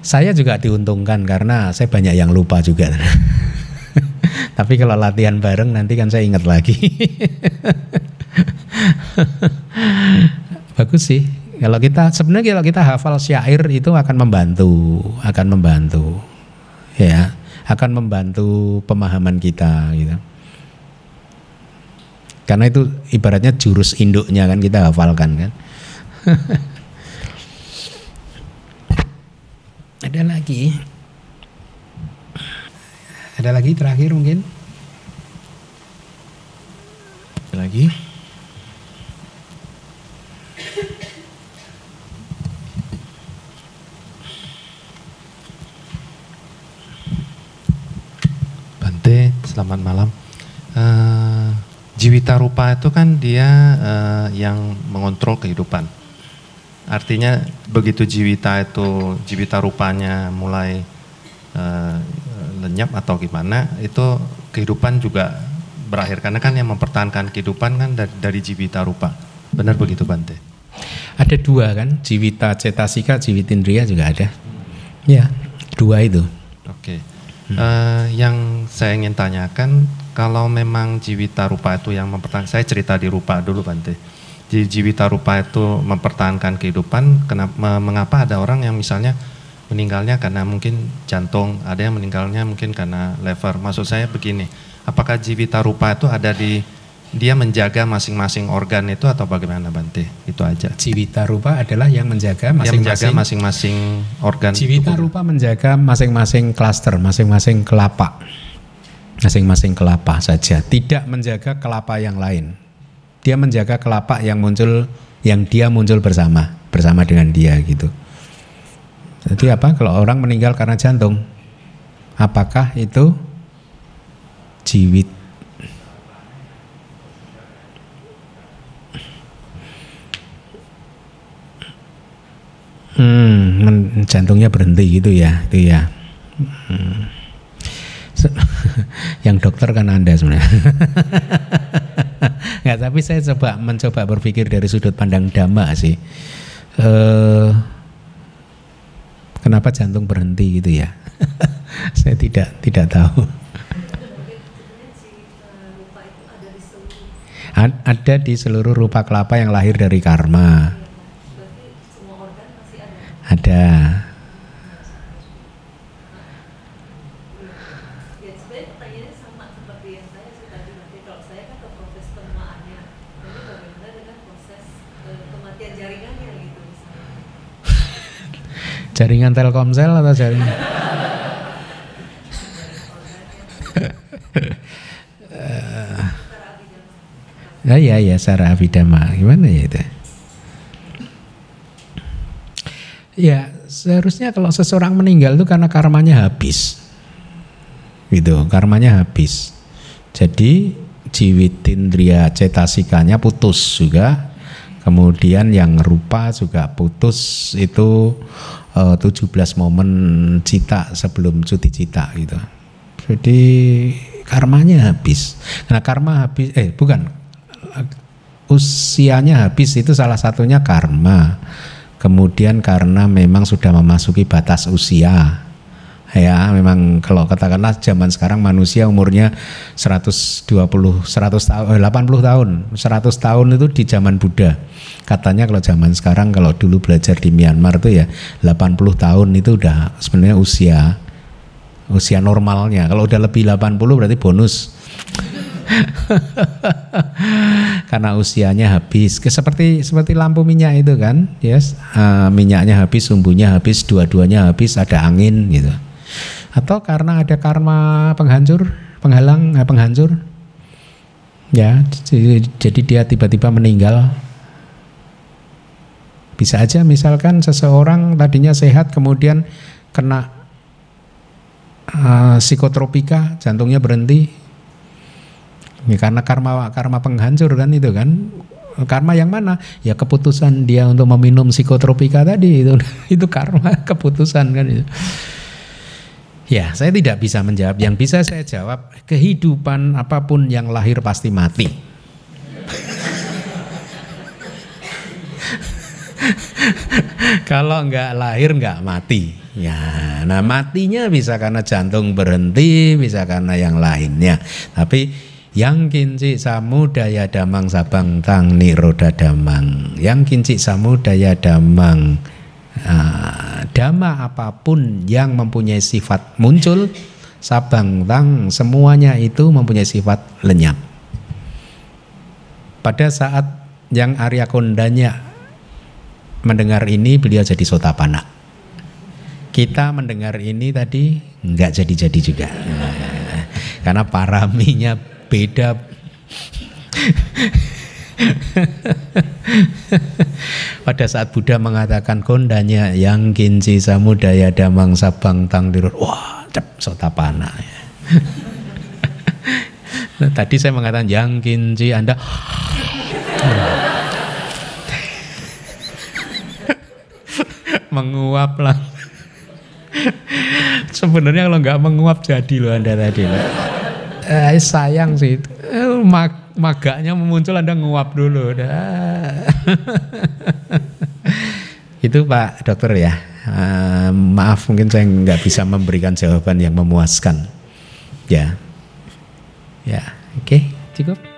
Saya juga diuntungkan karena saya banyak yang lupa juga. Tapi kalau latihan bareng nanti kan saya ingat lagi. Bagus sih. Kalau kita sebenarnya kalau kita hafal syair itu akan membantu, akan membantu. Ya, akan membantu pemahaman kita gitu. Karena itu ibaratnya jurus induknya kan kita hafalkan kan. Ada lagi. Ada lagi terakhir mungkin? Lagi? Bante, selamat malam. Eh, Jiwita rupa itu kan dia eh, yang mengontrol kehidupan. Artinya begitu jiwita itu jiwita rupanya mulai eh, lenyap atau gimana, itu kehidupan juga berakhir karena kan yang mempertahankan kehidupan kan dari, dari jiwita rupa. Benar begitu Bante? Ada dua kan, jiwita cetasika, jiwitindria juga ada. Ya, dua itu. Oke. Eh, yang saya ingin tanyakan, kalau memang jiwita rupa itu yang mempertahankan, saya cerita di rupa dulu Bante. Jadi jiwita rupa itu mempertahankan kehidupan, kenapa, me- mengapa ada orang yang misalnya meninggalnya karena mungkin jantung, ada yang meninggalnya mungkin karena lever. Maksud saya begini, apakah jiwita rupa itu ada di dia menjaga masing-masing organ itu atau bagaimana Bante? Itu aja. Jiwita rupa adalah yang menjaga masing-masing masing-masing organ. Tubuh. rupa menjaga masing-masing klaster, masing-masing kelapa. Masing-masing kelapa saja, tidak menjaga kelapa yang lain. Dia menjaga kelapa yang muncul yang dia muncul bersama, bersama dengan dia gitu. Jadi apa kalau orang meninggal karena jantung? Apakah itu jiwit Hmm, jantungnya berhenti gitu ya, itu ya. Hmm. Yang dokter kan anda sebenarnya. Nggak, tapi saya coba mencoba berpikir dari sudut pandang dhamma sih. Eh, kenapa jantung berhenti gitu ya? saya tidak tidak tahu. Ada di seluruh rupa kelapa yang lahir dari karma. Ada. Jaringan Telkomsel atau jaringan? Ya ya ya secara abidama gimana ya itu? Ya seharusnya kalau seseorang meninggal itu karena karmanya habis, gitu karmanya habis. Jadi jiwitindria cetasikanya putus juga, kemudian yang rupa juga putus itu uh, 17 momen cita sebelum cuti cita gitu. Jadi karmanya habis. Karena karma habis, eh bukan usianya habis itu salah satunya karma. Kemudian karena memang sudah memasuki batas usia. Ya, memang kalau katakanlah zaman sekarang manusia umurnya 120 100 tahun 80 tahun. 100 tahun itu di zaman Buddha. Katanya kalau zaman sekarang kalau dulu belajar di Myanmar itu ya 80 tahun itu udah sebenarnya usia usia normalnya. Kalau udah lebih 80 berarti bonus. karena usianya habis. Seperti seperti lampu minyak itu kan yes. Uh, minyaknya habis sumbunya habis dua-duanya habis ada angin gitu. Atau karena ada karma penghancur penghalang eh, penghancur. Ya jadi dia tiba-tiba meninggal. Bisa aja misalkan seseorang tadinya sehat kemudian kena uh, psikotropika jantungnya berhenti Ya, karena karma karma penghancur kan itu kan. Karma yang mana? Ya keputusan dia untuk meminum psikotropika tadi itu itu karma keputusan kan itu. Ya, saya tidak bisa menjawab. Yang bisa saya jawab, kehidupan apa pun yang lahir pasti mati. Kalau nggak lahir nggak mati. Ya, nah matinya bisa karena jantung berhenti, bisa karena yang lainnya. Tapi yang kinci samudaya damang sabang tang niroda damang. Yang kinci samudaya damang uh, dama apa pun yang mempunyai sifat muncul sabang tang semuanya itu mempunyai sifat lenyap. Pada saat yang Arya Kondanya mendengar ini beliau jadi sotapana kita mendengar ini tadi nggak jadi-jadi juga. Karena paraminya beda. Pada saat Buddha mengatakan kondanya yang kinci samudaya damang sabang tang dirut. Wah cep sotapana nah, tadi saya mengatakan yang kinci anda. Menguap lah. Sebenarnya kalau nggak menguap jadi loh anda tadi loh eh, sayang sih. Eh, mag maganya muncul anda nguap dulu. Dah. Itu pak dokter ya. Uh, maaf mungkin saya nggak bisa memberikan jawaban yang memuaskan. Ya. Ya oke. Okay, cukup